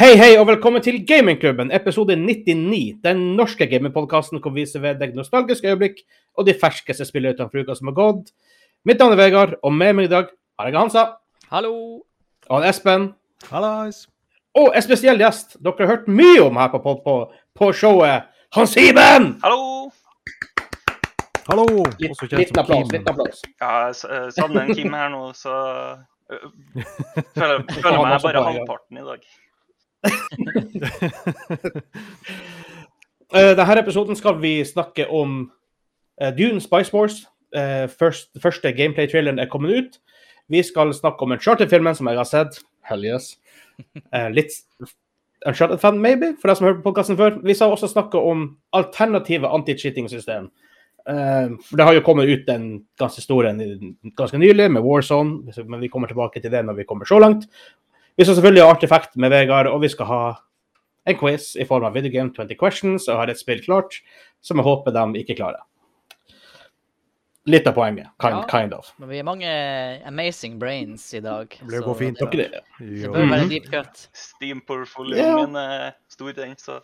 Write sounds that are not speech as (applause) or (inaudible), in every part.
Hei, hei, og velkommen til Gamingklubben, episode 99. Den norske gamingpodkasten hvor vi viser deg nostalgiske øyeblikk og de ferskeste spillene utenfor uka som har gått. Mitt navn er Vegard, og med meg i dag har jeg Hansa Hallo. og Espen. Hallais. Og en spesiell gjest dere har hørt mye om her på, på, på, på showet. Hans Iben! Hallo. Hallo. Litt, Også kjent litt applaus. Kim. Liten applaus. Ja, jeg savner en Kim her nå, så øh, føler, (laughs) føler meg bare halvparten i dag. (laughs) Eh, denne episoden skal vi snakke om eh, Dune Spice Wars. Eh, først, første gameplay-traileren er kommet ut. Vi skal snakke om Uncharted-filmen som jeg har sett. Hell yes. (laughs) Litt Uncharted-fan, maybe, for deg som har hørt på podkasten før. Vi skal også snakke om alternative anti-cheating-system. For det har jo kommet ut en ganske stor en ganske nylig, med Warzone, men vi kommer tilbake til det når vi kommer så langt. Vi skal selvfølgelig ha artefekt med Vegard, og vi skal ha en quiz i form av Video Game 20 Questions, og har et spill klart som jeg håper de ikke klarer. Litt av poenget, kind, Ja. kind of. Men vi er mange amazing brains i dag. Det blir så gå fint, Det, det? det bør være Mhm. deep cut. Steam-portfolioen min er stor, den, så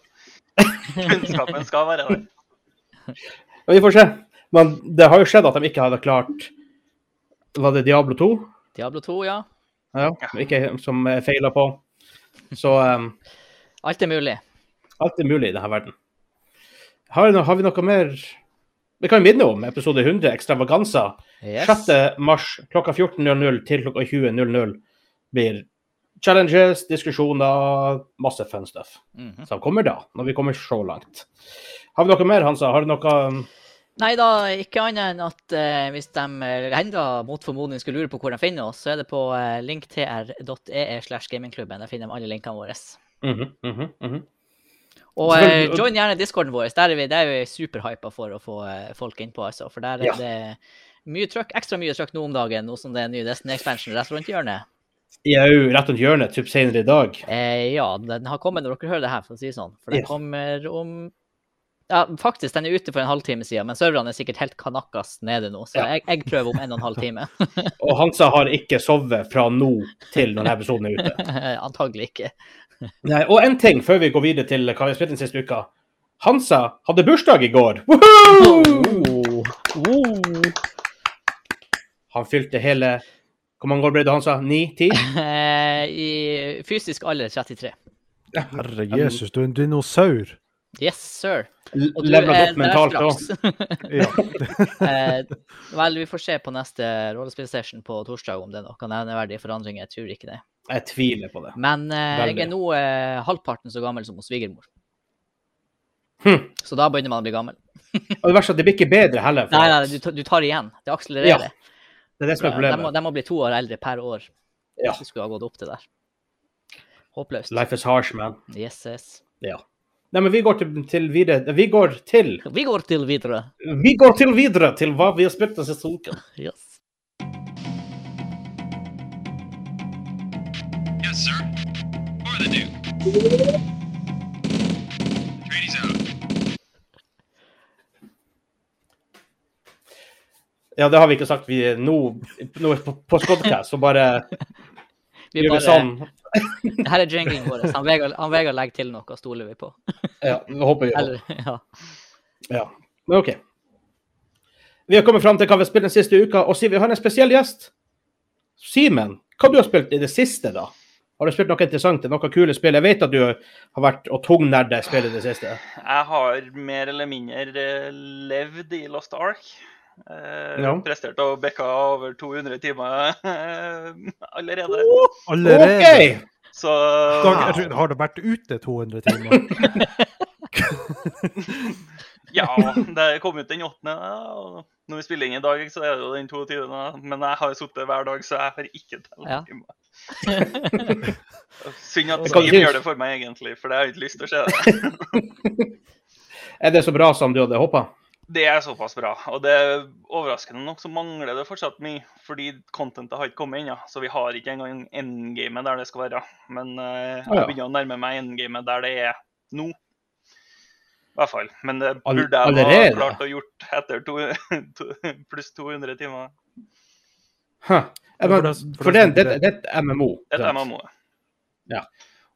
(laughs) kunnskapen skal være der. Ja, Vi får se. Men det har jo skjedd at de ikke hadde klart Var det Diablo 2? Diablo 2, ja. Ja, ikke, som feila på. Så um, Alt er mulig. alt er mulig i denne verden. Har, no- har vi noe mer Vi kan minne om episode 100, Ekstravaganza. Yes. 6. mars klokka 14.00 til klokka 20.00 blir challenges, diskusjoner, masse fun stuff. Mhm. Som kommer da, når vi kommer så langt. Har vi noe mer, Hansa? Har du noe um, Nei da, ikke annet enn at eh, hvis de enda mot formodning skulle lure på hvor de finner oss, så er det på eh, linktr.ee slash gamingklubben. Der finner de alle linkene våre. Mm -hmm, mm -hmm. Og eh, join gjerne discorden vår. Der er vi, der er vi superhypa for å få eh, folk innpå, altså. For der er Ja. det mye trøkk, ekstra mye trøkk nå om dagen, nå som det er ny Destiny Expansion rett rundt hjørnet. Jau, rett rundt hjørnet, typ senere i dag. Eh, ja, den har kommet når dere hører det her, for å si det sånn. For den yes. kommer om Ja, faktisk, den er ute for en halvtime siden, men serverne er sikkert helt kanakkas nede nå, så Ja. jeg, jeg prøver om en og en halv time. (laughs) Og Hansa har ikke sovet fra nå til når denne episoden er ute. (laughs) Antagelig ikke. Nei, og en ting før vi går videre til hva vi har spilt den siste uka. Hansa hadde bursdag i går. Woohoo! Oh. (laughs) Han fylte hele Hvor mange år ble det, Hansa? Ni? Ti? Eh, I fysisk alder 33. Herre Jesus, du er en dinosaur. Yes, sir. Er godt mentalt òg. (laughs) (laughs) Eh, vel, vi får se på neste rollespillsession på torsdag om det er noen nevneverdige forandringer. Jeg tror ikke det. Jeg tviler på det. Men eh, jeg er nå eh, halvparten så gammel som hos svigermor. Hm. Så da begynner man å bli gammel. Og det verste, er at det blir ikke bedre heller. for Nei, nei, du, tar- du tar igjen. Det akselererer. Det er det som er de, må, problemet. de må bli to år eldre per år. Ja. Hvis du skulle ha gått opp til der. Håpløst. Life is harsh, man. Yes, yes. Ja. Nei, men vi går til, til videre Vi går til Vi går til videre. Vi går til videre til hva vi har spilt den siste uken. (laughs) Yes. Yes, sir. For the out. Ja, det har vi ikke sagt. Vi nå, nå på, på Skodcast, så bare (laughs) Vi gjør vi bare, sånn. Her er jinglen vår. Han Vegard, legger til noe, stoler vi på. Ja, det håper vi. Eller, ja. Ja. Men OK. Vi har kommet fram til hva vi har spilt den siste uka, og Siv, vi har en spesiell gjest. Simen, hva du har spilt i det siste, da? Har du spilt noe interessant, noe kule spill? Jeg vet at du har vært og tungnerde spill i det siste. Jeg har mer eller mindre eh, levd i Lost Ark. Eh, Ja. Prestert og bekke over 200 timer allerede. allerede. Allerede. Okay. Så Dag, jeg tror- har du vært ute 200 timer? (laughs) ja, det kom ut den 8. Og når vi spiller inn i dag, så er det jo den 22. Men jeg har sittet hver dag, så jeg har ikke telt Ja. timer. (laughs) Synd at Steam gjør det for meg, egentlig, for det har jeg ikke lyst til å se. det. (laughs) Er det så bra som du hadde håpa? Det er såpass bra. Og det er overraskende nok så mangler det fortsatt mye, fordi contentet har ikke kommet ennå. Så vi har ikke engang endgamet der det skal være. Men uh, jeg begynner å nærme meg endgamet der det er nå. I hvert fall. Men det burde jeg ha klart å gjort etter to, to, pluss 200 timer. Huh. For det- for for det det, det, er et MMO. Det er ja. MMO. Ja.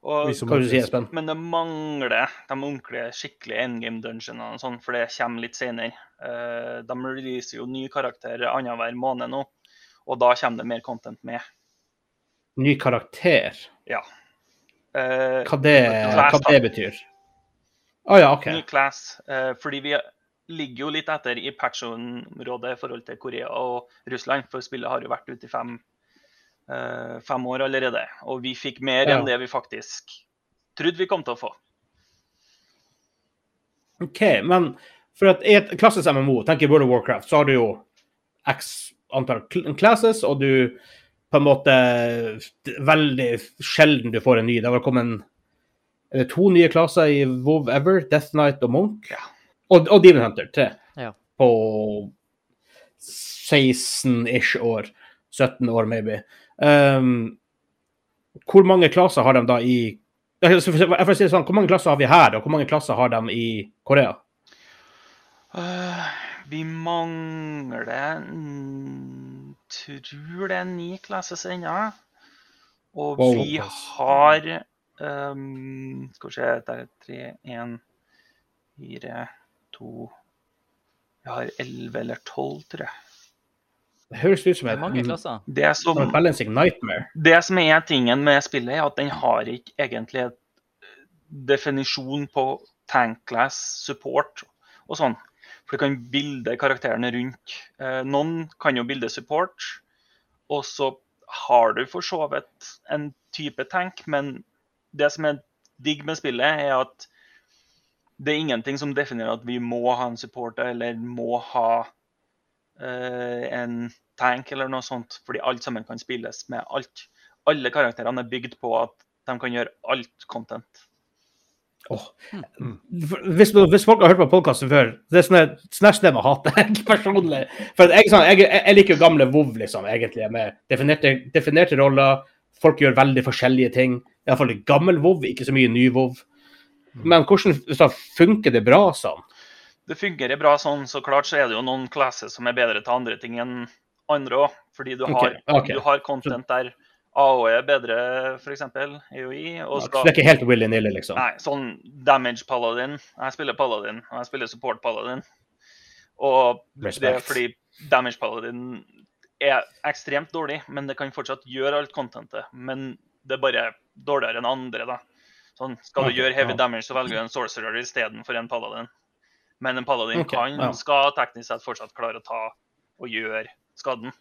Og, si. Espen? men det mangler de ordentlige, skikkelige endgame dungeonene, sånn, for det kommer litt senere. Uh, de releaser jo ny karakter annenhver måned nå, og da kommer det mer content med. Ny karakter? Ja. Uh, Hva det, Class, hva det betyr? Å ja, OK. Ny class. Uh, fordi vi ligger jo litt etter i patch-området i forhold til Korea og Russland, for spillet har jo vært ute i fem, fem år allerede. Og vi fikk mer Ja. enn det vi faktisk trodde vi kom til å få. OK, men for at i et klassisk MMO, tenk i World of Warcraft, så har du jo x antall cl- classes, og du på en måte Veldig sjelden du får en ny. Det har kommet en- er det to nye klasser i WoW Ever, Death Knight og Monk. Ja. Og, og Demon Hunter, tre. Ja. På 16-ish år. 17 år, maybe. Um, hvor mange klasser har de da i jeg får si det sånn, Hvor mange klasser har vi her, og hvor mange klasser har de i Korea? Uh, vi mangler Tror det er ni klasser ennå. Og Wow. vi har um, Skal vi se Der er tre, én, fire, to Vi har elleve eller tolv, tror jeg. Det høres ut som Det et, er mange klasser. Det som, som balancing nightmare. det som er tingen med spillet, er at den har ikke egentlig et definisjon på tankless support og sånn. For du kan bilde karakterene rundt. Eh, noen kan jo bilde support, og så har du for så vidt en type tank, men det som er digg med spillet, er at det er ingenting som definerer at vi må ha en supporter eller må ha eh, en tank eller noe sånt, fordi alt sammen kan spilles med alt. Alle karakterene er bygd på at de kan gjøre alt content. Åh. Hvis, hvis folk har hørt på podkasten før, det er sånn snæsj sted man hater jeg personlig. For jeg, sånn, jeg, jeg liker jo gamle WoW, liksom, egentlig, med definerte, definerte roller. Folk gjør veldig forskjellige ting. Iallfall gammel WoW, ikke så mye ny WoW. Men hvordan så funker det bra sånn? Det fungerer bra sånn, så klart så er det jo noen classes som er bedre til andre ting enn andre òg. Fordi du har, okay, okay. du har content der AOE er bedre, f.eks. EOI. Og Så det er ikke helt willy-nilly, liksom? Nei, sånn damage paladin. Jeg spiller paladin, og jeg spiller support paladin. Og det er fordi damage paladin er ekstremt dårlig, men det kan fortsatt gjøre alt contentet. Men det er bare dårligere enn andre, da. Sånn, skal du gjøre heavy damage, så velger du en sorcerer istedenfor en paladin. Men en paladin okay, kan, ja. skal teknisk sett fortsatt klare å ta og gjøre skaden.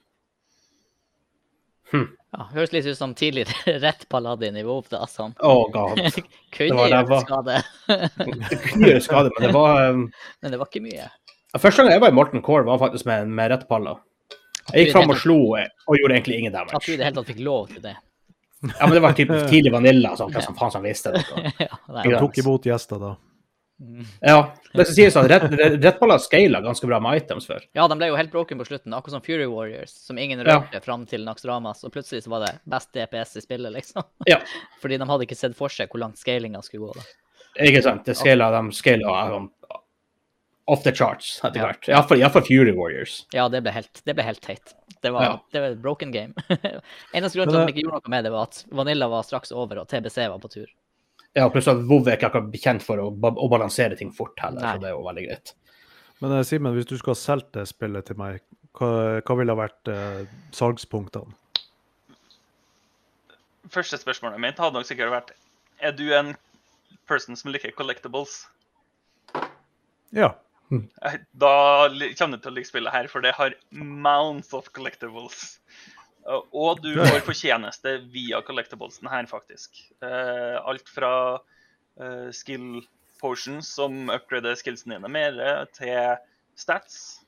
Ja, høres litt ut som tidligere (laughs) rett paladin i WoW, da. Som Oh, god. (laughs) kunne gjøre skade, Det kunne gjøre skade, men det var (laughs) um, men det var ikke mye. Første gang jeg var i Morten Core, var faktisk med, med rett palla. Jeg gikk fram og slo og gjorde egentlig ingen damage. At du i det hele tatt fikk lov til det. Ja, men det var typ tidlig vanilla, sånn, hva som faen som visste det. ja, nei. Ja. De tok imot gjester da. Ja, det skal sies at rett, rett, rettballer scala ganske bra med items før. ja, de ble jo helt broken på slutten, akkurat som Fury Warriors, som ingen Ja. rørte fram til Naxramas. Og plutselig så var det best DPS i spillet, liksom. Ja. (laughs) Fordi de hadde ikke sett for seg hvor langt scalinga skulle gå. da. Ikke sant? Det scala, de scala off the charts etter hvert. Ja. iallfall Fury Warriors. Ja, det ble helt, det ble helt teit. Det var, Ja. det var et broken game. (laughs) Eneste grunn til at de ikke gjorde noe med det, var at Vanilla var straks over, og TBC var på tur. Ja, pluss at WoW er ikke akkurat bekjent for å, å balansere ting fort heller, Nei. så det er jo veldig greit. Men eh, Simen, hvis du skulle ha solgt det spillet til meg, hva, hva ville ha vært eh, salgspunktene? Første spørsmålet mitt hadde nok sikkert vært Er du en person som liker collectibles? Ja. Eh, Da kommer du til å like spillet her, for det har mounts of collectibles. Eh, Og du får fortjeneste via collectablesen her, faktisk. Eh, alt fra eh, skill potions, som upgrader skillsene dine mer, til stats,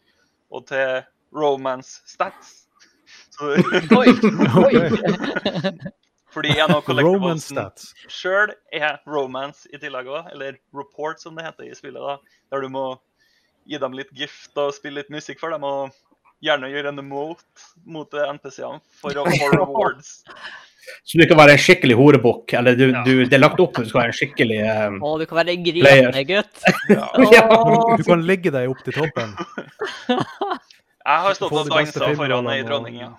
og til romance stats. (laughs) Så, Oi! Oi! (laughs) fordi en av collectiblesen sjøl er romance i tillegg òg, eller report som det heter i spillet. da, Der du må gi dem litt gift og spille litt musikk for dem, og gjerne gjøre en emote mot NPC-ene for å få (laughs) rewards. Så du kan være en skikkelig horebukk, eller du, Ja. du, det er lagt opp til du skal være en skikkelig um, Å, du kan være en grinende gutt. (laughs) (laughs) Ja. Du kan legge deg opp til toppen. Jeg har stått og dansa foran ei dronning, ja.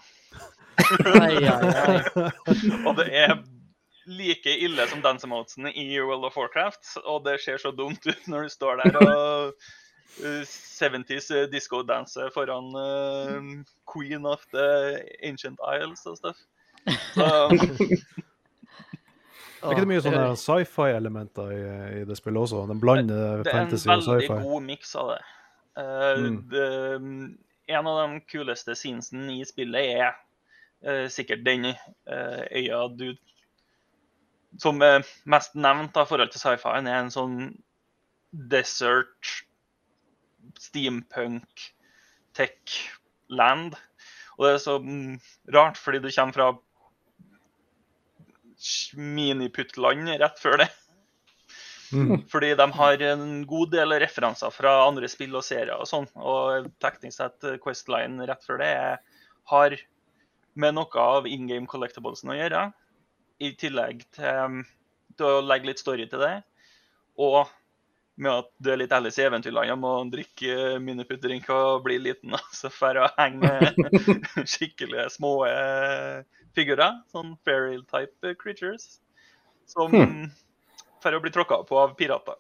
Og det er like ille som dance emotesen i World of Warcraft. Og det ser så dumt ut når du står der og 70s disco-danser foran uh, Queen of the Ancient Isles og stuff. Så, (laughs) Er ikke (laughs) det mye sånne sci-fi-elementer i, i det spillet også? Den blander det er en fantasy og veldig sci-fi. god miks av det. Uh, Mm. det. En av de kuleste scenesene i spillet er uh, sikkert den uh, øya du Som er mest nevnt i forhold til sci-fien, er en sånn desert steampunk tech land. Og det er så mm, rart, fordi du kommer fra miniputtland rett før det. Mm. (laughs) Fordi de har en god del referanser fra andre spill og serier og sånn. Og teknisk sett eh, Questline rett før det har med noe av in game collectiblesen å gjøre. I tillegg til, til å legge litt story til det. Og med at du er litt Alice i Eventyrlandet, må drikke miniputt-drink og bli liten. (laughs) Så for å henge med (laughs) skikkelig små eh, figurer. Sånn fairyl-type creatures. Som for å bli tråkka på av pirater.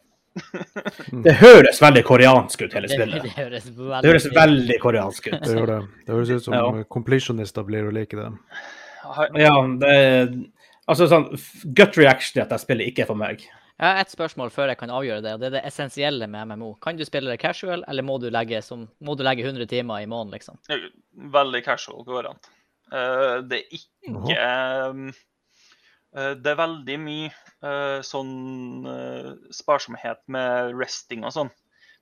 Det høres veldig koreansk ut, hele spillet. (laughs) det høres veldig, Det høres veldig koreansk ut. Det gjør det. Det høres ut som Ja. completionister blir å like det. Ja, det Altså sånn gut reaction i at jeg spillet ikke er for meg. Jeg har ett spørsmål før jeg kan avgjøre det, og det er det essensielle med MMO. Kan du spille det casual, eller må du legge, som, må du legge 100 timer i måneden, liksom? Veldig casual går an. Eh, det er ikke um, eh, Det er veldig mye eh, sånn sparsomhet med resting og sånn.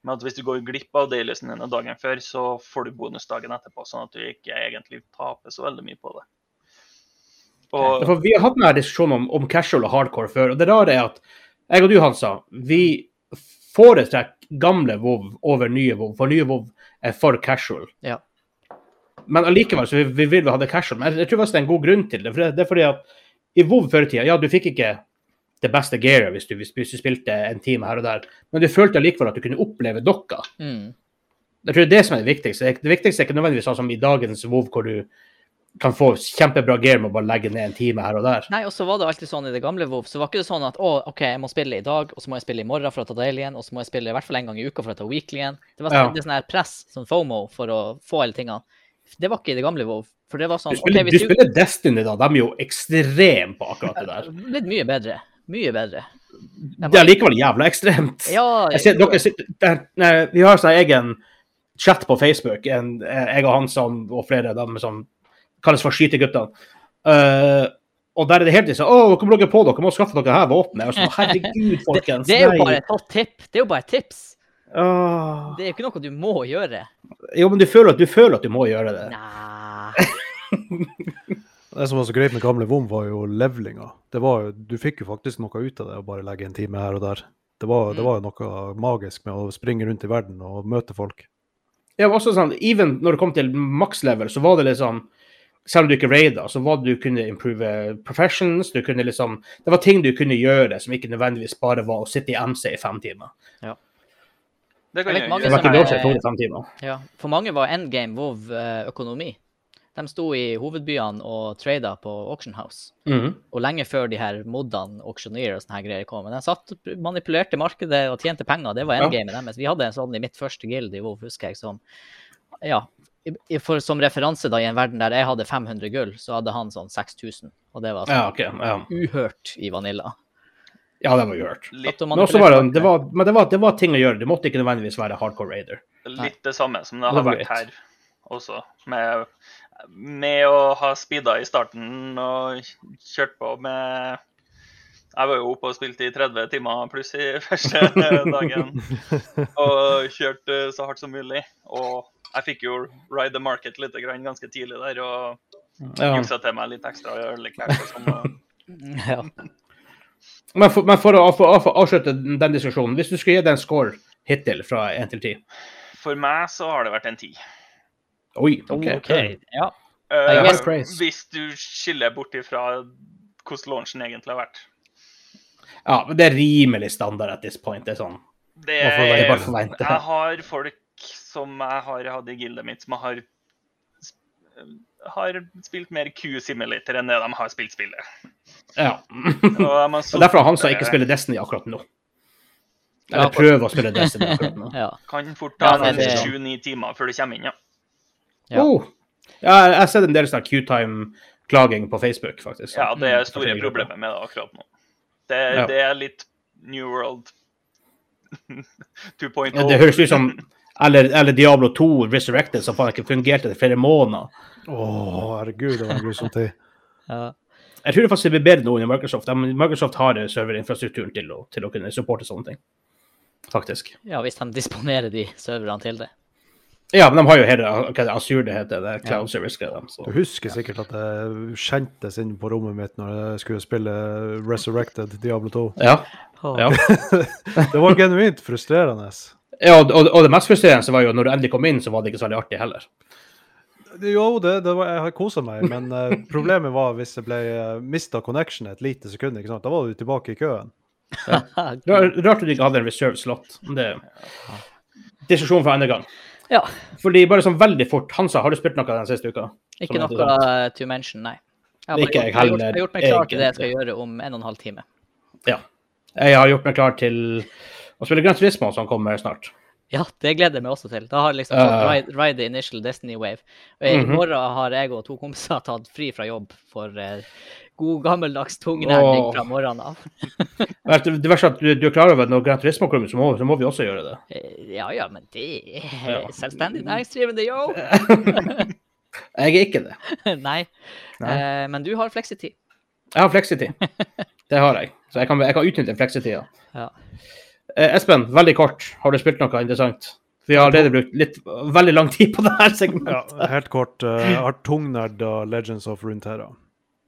Men at Hvis du går glipp av dailysen dine dagen før, så får du bonusdagen etterpå. Sånn at du ikke egentlig taper så veldig mye på det. Og, For vi har hatt denne diskusjonen om, om casual og hardcore før, og det rare er at jeg og du, Hansa, vi foretrekker gamle WoW over nye WoW, for nye WoW er for casual. Ja. Men allikevel så vi, vi vil ha det casual. Men jeg, jeg tror faktisk det er en god grunn til det. For det, det er fordi at i WoW før i tida, ja, du fikk ikke det beste gearet hvis, hvis du spilte en time her og der, men du følte allikevel at du kunne oppleve dokka. Mm. Jeg tror det er det som er det viktigste. Det viktigste er ikke nødvendigvis sånn som i dagens WoW, hvor du kan få kjempebra gear med å bare legge ned en time her og der. Nei, og så var det alltid sånn i det gamle WoW, så var ikke det sånn at å, OK, jeg må spille i dag, og så må jeg spille i morgen for å ta dailyen, og så må jeg spille i hvert fall en gang i uka for å ta weeklyen. Det var Ja. sånn, er sånn her press, sånn FOMO, for å få alle tingene. Det var ikke i det gamle WoW. For det var sånn Du spiller, okay, du spiller du Destiny, da. De er jo ekstreme på akkurat det der. Blitt mye bedre. Mye bedre. Det er likevel jævla ekstremt. Ja, Jeg ser, dere, sitter- nei, vi har sånn egen chat på Facebook, en, eh, jeg og han som, og flere av dem som kalles for Skyteguttene. Uh, og der er det helt sånn Å, kommer dere på dere må skaffe dere her våpenet. Sånn, Herregud, (laughs) det, folkens. det er jo bare et tipp, Det er jo bare et tips. Uh, Det er jo ikke noe du må gjøre. Jo, men du føler, at, du føler at du må gjøre det. (laughs) Det som var så greit med gamle VOM, var jo levelinga. Det var jo, du fikk jo faktisk noe ut av det å bare legge en time her og der. Det var, det Mm. var jo noe magisk med å springe rundt i verden og møte folk. Ja, men også sånn, even når det kom til makslevel, level, så var det liksom Selv om du ikke raida, så var det du kunne improve professions. du kunne liksom, Det var ting du kunne gjøre som ikke nødvendigvis bare var å sitte i MC i fem timer. Ja. det kan Jeg gjøre. Det var ikke lov til å fem timer. Ja, for mange var endgame WoW eh, økonomi. De sto i hovedbyene og trada på Auction House. Mhm. Og lenge før de her modene, auctioneer og sånne her greier kom. Men de satt, manipulerte markedet og tjente penger. Det var Ja. endgamet deres. Vi hadde en sånn i mitt første guild i WoW, husker jeg, som Ja. For, som referanse, da, i en verden der jeg hadde 500 gull, så hadde han sånn 6000. Og det var sånn Ja, okay, Ja. uhørt i Vanilla. ja, det var uhørt. Litt, Men, også var det, det, var, men det, var, det var ting å gjøre. Det måtte ikke nødvendigvis være hardcore raider. litt det samme som det har vært her også. Med, med å ha speeda i starten og kjørt på med Jeg var jo oppe og spilte i 30 timer pluss i første (laughs) dagen. Og kjørt eh, så hardt som mulig. Og jeg fikk jo ride the market litt grann ganske tidlig der. Og Ja. juksa til meg litt ekstra og sånn. (laughs) Ja. Men, for, men for, å, for, for å avslutte den diskusjonen, hvis du skulle gi deg en score hittil fra 1 til 10 For meg så har det vært en 10. Oi, OK. OK. Ja. Uh, hvis du skiller bort ifra hvordan launchen egentlig har vært. Ja, men det er rimelig standard at this point. Det er sånn. Det er, jeg har folk som jeg har hatt i gildet mitt, som har, har spilt mer Q-simulator enn det de har spilt spillet. Ja. Og de har (laughs) Og derfor har han som ikke spiller Destiny akkurat nå. Eller prøver å spille Destiny akkurat nå. (laughs) Ja. Kan fort ta ja, en det- sju-ni timer før du kommer inn, ja. Ja. Oh. ja, jeg har sett en del sånn Q-time-klaging på Facebook, faktisk. Ja, det er store Selvfølgelig. problemer med det akkurat nå. Det, Ja. det er litt New World 2.0. (laughs) Ja, Det høres ut som eller, eller Diablo 2 Resurrected, som faen ikke fungerte i flere måneder. Å, herregud, det var en grusom tid. Ja. Jeg tror det faktisk blir bedre nå enn Microsoft. De, Microsoft har serverinfrastrukturen til å, til å kunne supporte sånne ting. Faktisk. ja, hvis de disponerer de serverne til det. Ja, men de har jo hele okay, det, Azure det heter, det Cloud ja. service-greia. Du husker sikkert at det kjentes inn på rommet mitt når jeg skulle spille Resurrected Diablo 2. Ja. ja. (laughs) Det var genuint frustrerende. Ja og, og, det mest frustrerende var jo når du endelig kom inn, så var det ikke så veldig artig heller. Jo, det, det var, jeg har kosa meg, men eh, problemet var hvis jeg ble uh, mista connection et lite sekund. ikke sant? Da var du tilbake i køen. Ja. (laughs) Rart at du ikke hadde en reserve slot. Det Diskusjon for andre gang. Ja. Fordi bare sånn veldig fort Hansa, har du spilt noe den siste uka? Ikke noe uh, to mention, nei. Jeg har, Ikke jeg, heller, jeg har gjort meg klar til det jeg skal gjøre om en og en halv time. Ja. Jeg har gjort meg klar til å spiller Grand Turismo, som kommer snart. Ja, det gleder jeg meg også til. Da har liksom fått ride, ride the initial Destiny wave. Og I Mhm. morgen har jeg og to kompiser tatt fri fra jobb for eh, god gammeldags tungnærming Åh. fra morgenen av. (laughs) Det verste er at du, du er klar over at når Grand Turismo kommer, så må, så må vi også gjøre det. Eh, Ja ja, men det er Ja. selvstendig næringsdrivende, yo! (laughs) Jeg er ikke det. (laughs) Nei. Nei. Eh, men du har fleksitid. Jeg har fleksitid. Det har jeg. Så jeg kan, jeg kan utnytte fleksitida. Ja. Eh, Espen, veldig kort. Har du spilt noe interessant? Vi har allerede brukt litt, veldig lang tid på det her Ja, segmentet. helt kort. eh, jeg har tungnerda Legends of Runeterra.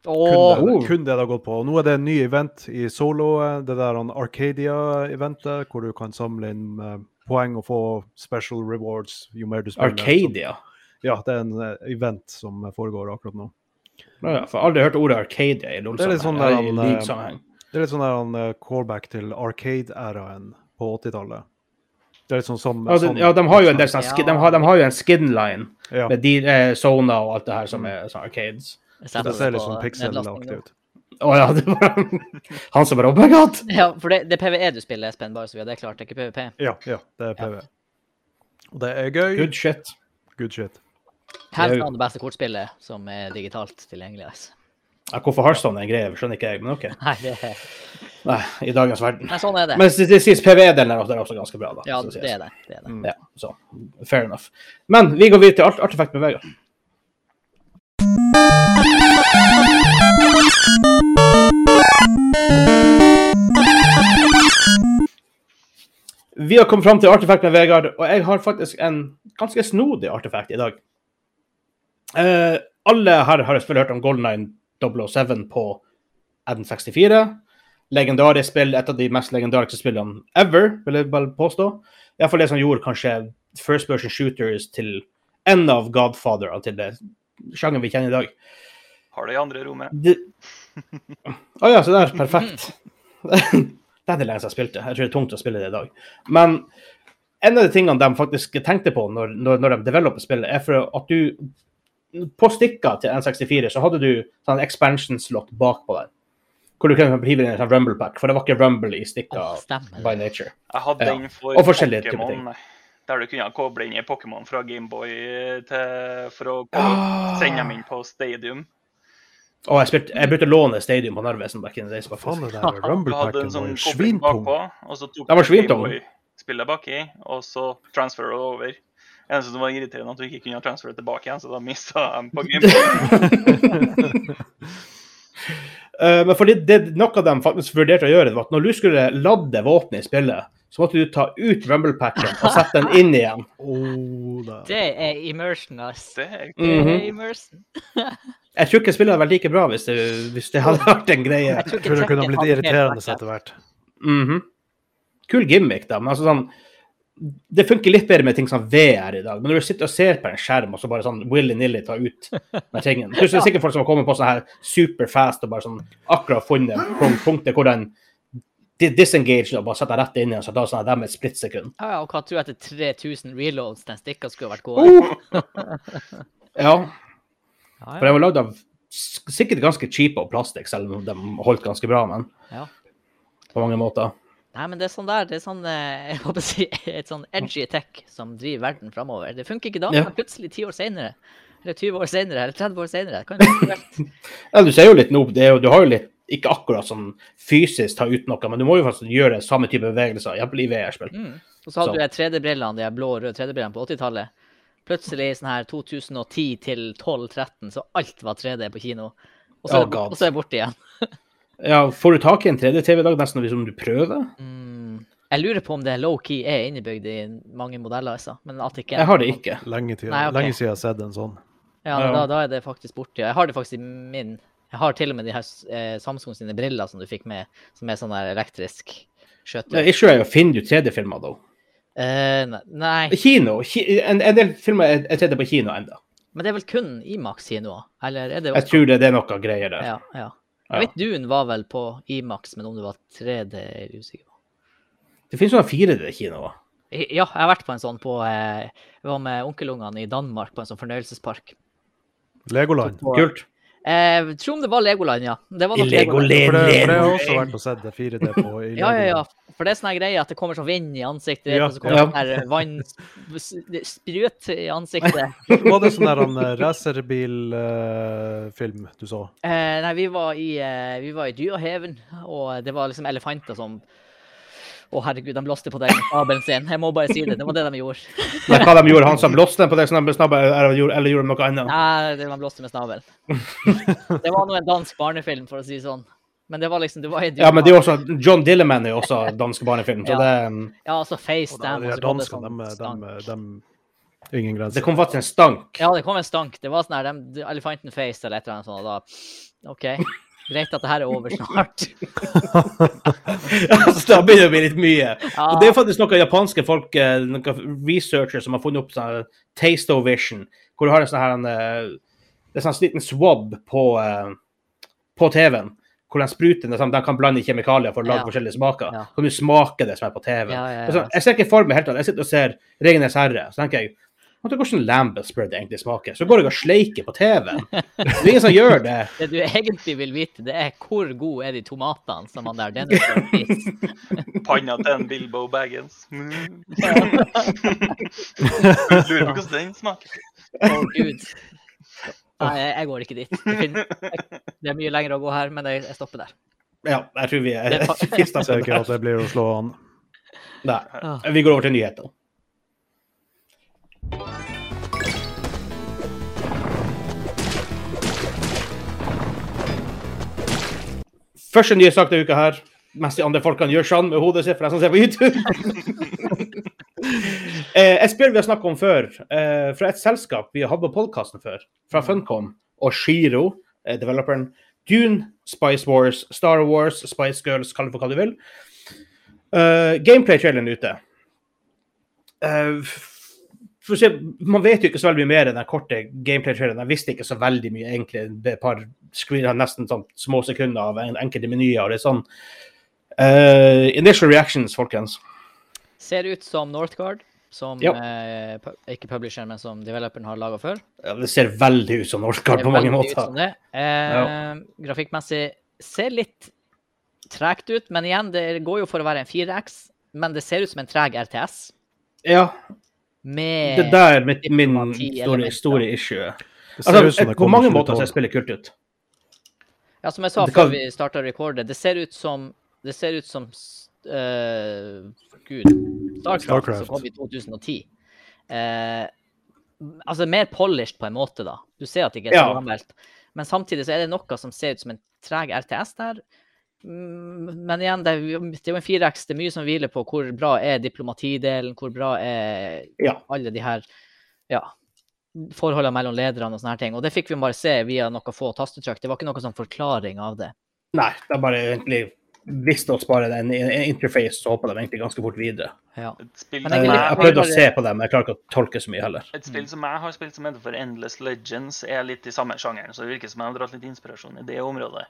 Kun, det, Oh. kun det det har gått på. Og nå er det en ny event i solo, eh, det der Arcadia-eventet, hvor du kan samle inn poeng og få special rewards jo mer du spiller. Arcadia. Så, ja, det er en event som foregår akkurat nå. Ja, ja, for jeg har aldri hørt ordet Arcadia i sånn LOL-sammenheng. Det er litt sånn der han eh, callback til Arcade-æraen på 80-tallet. Det er litt sånn som Ja, de, sånn- ja, de har jo en del sånn, Ja. de, har, de har jo en skin-line ja, med de, eh, Sona og alt det her som er sånn arcades. Det ser litt sånn pixel-aktig ut. Å ja, det var (laughs) han som bare Oh my god! Ja, for det, det er PVE du spiller, Espen, bare så vi har det klart. Det er ikke PVP. Ja, ja, det er PV. Og det er gøy. Good shit. Good shit. Hands er down det beste kortspillet som er digitalt tilgjengelig. Altså. Hvorfor Hearthstone er en greie, skjønner ikke jeg, men OK. Nei, det er... Nei, I dagens verden. Nei, sånn er det. Men det sies PV-delen er også- ganske bra, da. Ja, det er det. det, er det. Ja, så fair enough. Men vi går videre til art artefakt med Vegard. Vi har kommet fram til artefakt med Vegard, og jeg har faktisk en ganske snodig artefakt i dag. Eh, alle her har selvfølgelig hørt om Golden Line 007 på N64. Legendarisk spill, et av de mest legendariske spillene ever, vil jeg bare påstå. Iallfall det som gjorde kanskje first person shooters til en av godfatherne til det sjangeren vi kjenner i dag. Har det i andre rommet. Det... oh, ja, så der. Perfekt. (laughs) det er det lenge siden jeg spilte. Jeg tror det er tungt å spille det i dag. Men en av de tingene de faktisk tenkte på når, når, når de developer spillet, er for at du På stikka til N64 så hadde du sånn expansion slot bakpå der. Hvor du kunne hive inn en sånn rumble pack, for det var ikke rumble i stikka by nature. Jeg hadde Ja. den for Og forskjellige typer Pokémon. Der du kunne koble inn i Pokémon fra Gameboy for å Ah. sende dem inn på Stadium. Og jeg, spilte, jeg brukte å låne Stadium på Narvesen back in the days. Faen det der (laughs) hadde Rumble-packen en sånn var jo svintung. bakpå, og så tok Den var du svintung. Gameboy-spillet baki, og så transfer det over. Eneste som var irriterende, at du ikke kunne transfere tilbake igjen, så da mista jeg på (laughs) Gameboy. (laughs) Eh, men fordi det, noe dem faktisk vurderte å gjøre, var at når du skulle ladde våpenet i spillet, så måtte du ta ut rumble-packen og sette den inn igjen. (laughs) Oh. Det er immersion, ass. Det er Mhm. immersion. Jeg tror ikke spillet hadde vært like bra hvis det, hvis det hadde vært en greie. Jeg tror Jeg tror det kunne blitt irriterende etter hvert. Mhm. Kul gimmick, da. Men altså sånn Det funker litt bedre med ting som VR i dag. Men når du sitter og ser på en skjerm og så bare sånn willy-nilly ta ut den tingen Plutselig er (laughs) det sikkert folk som har kommet på sånn her superfast og bare sånn akkurat funnet punkt- punktet hvor den di- disengage og bare setter rett inn igjen, så da sånn at de et splittsekund. Ja, ja, og hva tror jeg etter 3000 reloads den stikka skulle ha vært gående? (laughs) Ja, Ja, for den var lagd av sikkert ganske cheap og plastikk, selv om de holdt ganske bra, men Ja. på mange måter. Nei, men det er sånn der, det er sånn, eh, (laughs) jeg håper å si, et sånn edgy tech som driver verden framover. Det funker ikke da, men plutselig ti år senere, eller 20 år senere, eller 30 år senere. Kan det. (laughs) Ja, du ser jo litt nå, det jo, du har jo litt, ikke akkurat sånn fysisk ta ut noe, men du må jo faktisk gjøre samme type bevegelser, iallfall i VR-spill. Mm. Og så hadde Så. du de 3D-brillene, de blå og røde 3D-brillene på 80-tallet. Plutselig sånn her 2010 til 12-13, så alt var 3D på kino. Og så, Oh, er, det, og så er det borte igjen. (laughs) Ja, får du tak i en 3D-TV i dag, nesten hvis du prøver? Mm. Jeg lurer på om det low-key er innebygd i mange modeller, altså. Men at ikke Jeg har det ikke. Lenge, tid, Nei, okay. lenge siden jeg har sett en sånn. Ja, Ja. Da, da er det faktisk borte. Jeg har det faktisk i min Jeg har til og med de her eh, Samsung sine briller som du fikk med, som er sånn der elektrisk Det skjøter. issue er jo finner du 3D-filmer, da. Eh, nei, Kino. En, en del filmer er er 3D på kino ennå. men det er vel kun Imax-kinoer? Eller er det Jeg tror det, det er noe greier der. Ja, ja. Ja. Jeg vet Dune var vel på Imax, men om det var 3D, er jeg usikker på. Det finnes jo 4D-kinoer. Ja, jeg har vært på en sånn på eh, Jeg var med onkelungene i Danmark på en sånn fornøyelsespark. Legoland. Kult. Eh, Jeg tror om det var Legoland, ja. Det var I nok Legoland. Legoland. For det, for det har også vært å sette 4D på i (laughs) Ja, ja, ja. For det er sånn greie at det kommer sånn vind i ansiktet, Ja, og så kommer ja. sånn her vann sprut i ansiktet. (laughs) Var det sånn der han uh, racerbilfilm du så? Eh, nei, vi var i, uh, vi var i Dyrehaven, og det var liksom elefanter som Å, herregud, de blåste på den snabelen sin. Jeg må bare si det. Det var det de gjorde. Men hva de gjorde, han som blåste på deg med snabel, eller gjorde eller gjorde de noe annet? Nei, det de blåste med snabel. Det var nå en dansk barnefilm, for å si det sånn. Men det var liksom Det var Ja, men det er også, John Dilleman er jo også dansk barnefilm, så Ja. det, Ja, altså FaceTime, de og her så det danskene, sånn de, de, de Ingen grenser. det kom faktisk en stank. Ja, det kom en stank. Det var sånn her de- de- Elefanten face eller et eller annet sånt, og da OK. Greit at det her er over snart. (laughs) Altså, da begynner å bli litt mye. Ja. Og det er faktisk noen japanske folk, eh, noen researchers som har funnet opp sånn Taste-O-Vision, hvor du har en sånn her en, eh, Det er sånn liten swab på, eh, på TV-en. Hvor den spruten sånn, den kan blande kjemikalier for å lage Ja. forskjellige smaker. Ja. Kan du smake det som er på TV? Ja, ja. Altså, jeg ser ikke for meg helt at jeg sitter og ser Ringenes herre, så tenker jeg vet du hvordan lambus spread egentlig smaker? Så går jeg og sleiker på TV-en. Det er ingen som gjør det. (laughs) Det du egentlig vil vite, det er hvor gode er de tomatene som han der Dennis har spist. (laughs) Panna til en Bilbo Baggins. (laughs) Mm. Lurer på hvordan den smaker. Å, gud. Nei, jeg går ikke dit. Det, er mye lenger å gå her, men jeg, stopper der. Ja, jeg tror vi er Det Jeg ser ikke at det blir å slå an. Nei. Ah. Vi går over til nyheter. Første nye sak denne uka her, mens de andre folkene gjør sånn med hodet sitt for de som ser på YouTube. (laughs) eh, et spill vi har snakket om før, eh, fra et selskap vi har hatt på podkasten før, fra Funcom og Shiro, eh, developeren. Dune, Spice Wars, Star Wars, Spice Girls, kall det for hva du vil. Uh, Gameplay-traileren ute. Å se, man vet jo ikke så veldig mye mer enn den korte gameplay-traileren. Jeg visste ikke så veldig mye, egentlig. Det et par screener, nesten sånn små sekunder av en, enkelte menyer. det er sånn uh, Initial reactions, folkens. Ser ut som Northgard, som Ja. eh, ikke publisher, men som developeren har laga før. Ja, det ser veldig ut som Northgard på mange måter. Eh, Grafikkmessig ser litt tregt ut, men igjen, det går jo for å være en 4X. Men det ser ut som en treg RTS Ja, med det der er mitt, min store, store issue. Det ser ut Altså, som det på mange måter ser spillet kult ut. Ja, som jeg sa kan- før vi starta å recorde, det ser ut som Det ser ut som uh, Gud Starcraft, Starcraft. som kom i 2010. Uh, altså mer polished på en måte, da. Du ser at det ikke er så Ja. gammelt. Men samtidig så er det noe som ser ut som en treg RTS der. Men igjen, det er, jo- en 4X. Det er mye som hviler på hvor bra er diplomatidelen, hvor bra er Ja. alle de her ja, forholdene mellom lederne og sånne her ting. Og det fikk vi bare se via noen få tastetrykk. Det var ikke noen sånn forklaring av det. Nei, det er bare egentlig visste oss bare en, en interface, så hopper de egentlig ganske fort videre. Ja. Spill, Men Jeg, har prøvd å se på dem, men jeg klarer ikke å tolke så mye heller. et spill som jeg har spilt som heter for Endless Legends, er litt i samme sjangeren. Så det virker som jeg har dratt litt inspirasjon i det området.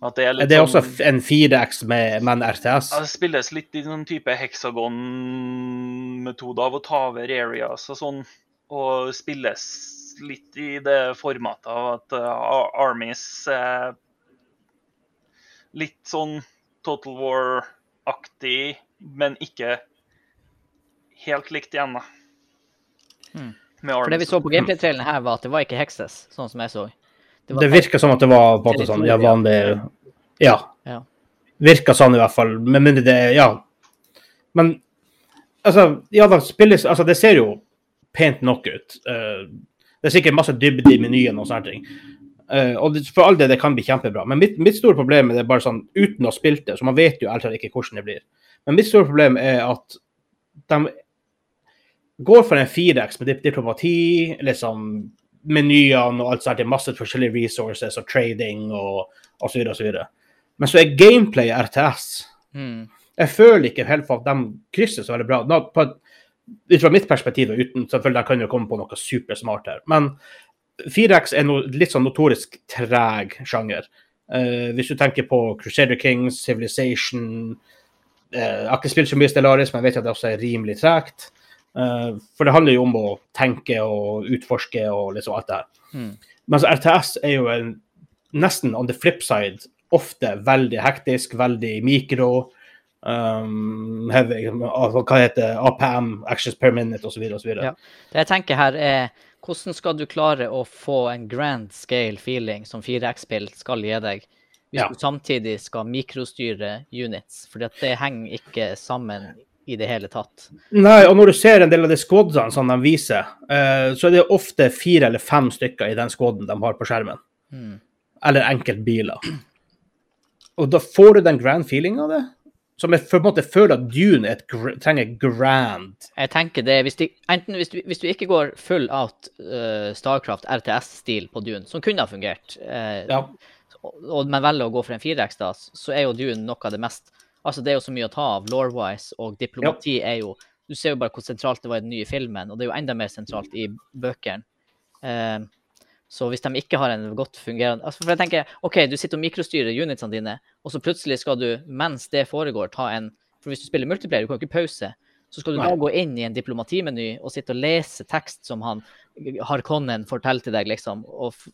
At det er litt Det er også sånn, f- en 4X med, med en RTS. ja, det spilles litt i noen type heksagon-metode av å ta over areas og sånn. Og spilles litt i det formatet av at uh, Armies er litt sånn Total War-aktig, men ikke helt likt igjen, da. Mm. Med For det vi så på gameplay-trailen her, var at det var ikke Hexes, sånn som jeg så. Var Det virka som at det var på en måte sånn ja, vanlig Ja. Ja. Virka sånn i hvert fall. Med mindre det Ja. Men altså, ja da, spilles Altså, det ser jo pent nok ut. Uh, det er sikkert masse dybde i menyen og sånne ting. Uh, og det, for all det, det kan bli kjempebra. Men mitt, mitt store problem er det bare sånn uten å ha spilt det, så man vet jo ærlig ikke hvordan det blir. Men mitt store problem er at de går for en 4X med diplomati, liksom menyene og alt sånt, det er masse forskjellige resources og trading og osv. osv. Men så er gameplay RTS. Mm. Jeg føler ikke helt for at de krysser så veldig bra. Nå, på, ut fra mitt perspektiv, og uten selvfølgelig jeg kan jo komme på noe supersmart her. Men 4X er no, litt sånn notorisk treg sjanger. Uh, hvis du tenker på Crusader Kings, Civilization uh, Jeg har ikke spilt så mye Stellaris, men jeg vet at det også er rimelig tregt. Eh, for det handler jo om å tenke og utforske og liksom alt det her. Mm. Mens RTS er jo en, nesten on the flip side ofte veldig hektisk, veldig mikro. Um, heavy, altså, hva heter APM, actions per minute osv. Ja. Det jeg tenker her er hvordan skal du klare å få en grand scale feeling som 4X-spill skal gi deg, hvis Ja. du samtidig skal mikrostyre units? For det henger ikke sammen i det hele tatt. Nei, og når du ser en del av de squadene som de viser, eh, så er det ofte fire eller fem stykker i den squaden de har på skjermen. Mm. Eller enkeltbiler. Og da får du den grand feeling av det. Som jeg på en måte føler at Dune et, trenger grand Jeg tenker det, hvis de, enten hvis du, hvis du ikke går full out uh, Starcraft RTS-stil på Dune, som kunne ha fungert, uh, Ja. og, og men velger å gå for en 4X, da, så er jo Dune noe av det mest Altså, det er jo så mye å ta av law-wise, og diplomati er jo Du ser jo bare hvor sentralt det var i den nye filmen, og det er jo enda mer sentralt i bøkene. Eh, så hvis de ikke har en godt fungerende altså For jeg tenker, OK, du sitter og mikrostyrer unitsene dine, og så plutselig skal du, mens det foregår, ta en For hvis du spiller multiplayer, du kan jo ikke pause. Så skal du Nei. da gå inn i en diplomatimeny og sitte og lese tekst som han Harkonnen forteller til deg, liksom. Og f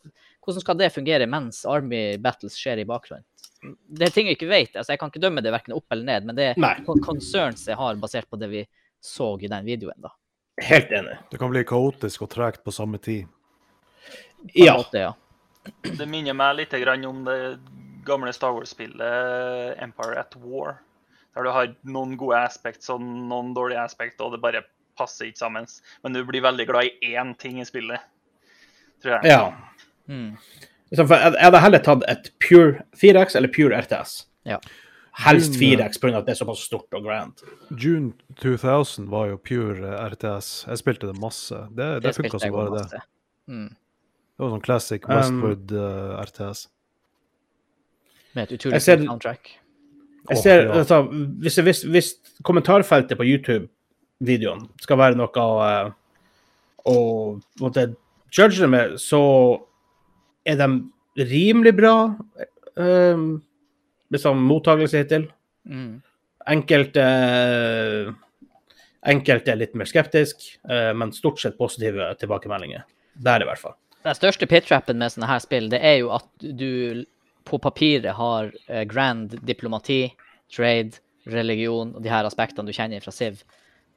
hvordan skal det fungere mens Army Battles skjer i bakgrunnen? Det er ting jeg ikke vet. altså Jeg kan ikke dømme det verken opp eller ned, men det er concerns jeg har basert på det vi så i den videoen, da. Helt enig. Det kan bli kaotisk og tregt på samme tid. Ja. måte, ja. Det minner meg litt grann om det gamle Star Wars-spillet Empire at War. Der du har noen gode aspects og noen dårlige aspects, og det bare passer ikke sammen. Men du blir veldig glad i én ting i spillet, tror jeg. ja. Mm. Jeg hadde heller tatt et pure 4X eller pure RTS. Ja. Helst 4X pga. at det er såpass stort og grand. June 2000 var jo pure RTS. Jeg spilte det masse. Det, det funka som bare det. Mm. Det var sånn classic Um, Westwood eh, RTS. Med et utrolig soundtrack. Jeg ser, ja. altså, hvis, hvis, hvis kommentarfeltet på YouTube-videoen skal være noe eh, å på judge det med, så er de rimelig bra um, liksom mottakelse hittil. Mm. Enkelte Enkelte er litt mer skeptisk, eh, men stort sett positive tilbakemeldinger. Der i hvert fall. Den største pit-trappen med sånne her spill, det er jo at du på papiret har eh, grand diplomati, trade, religion og de her aspektene du kjenner fra Civ.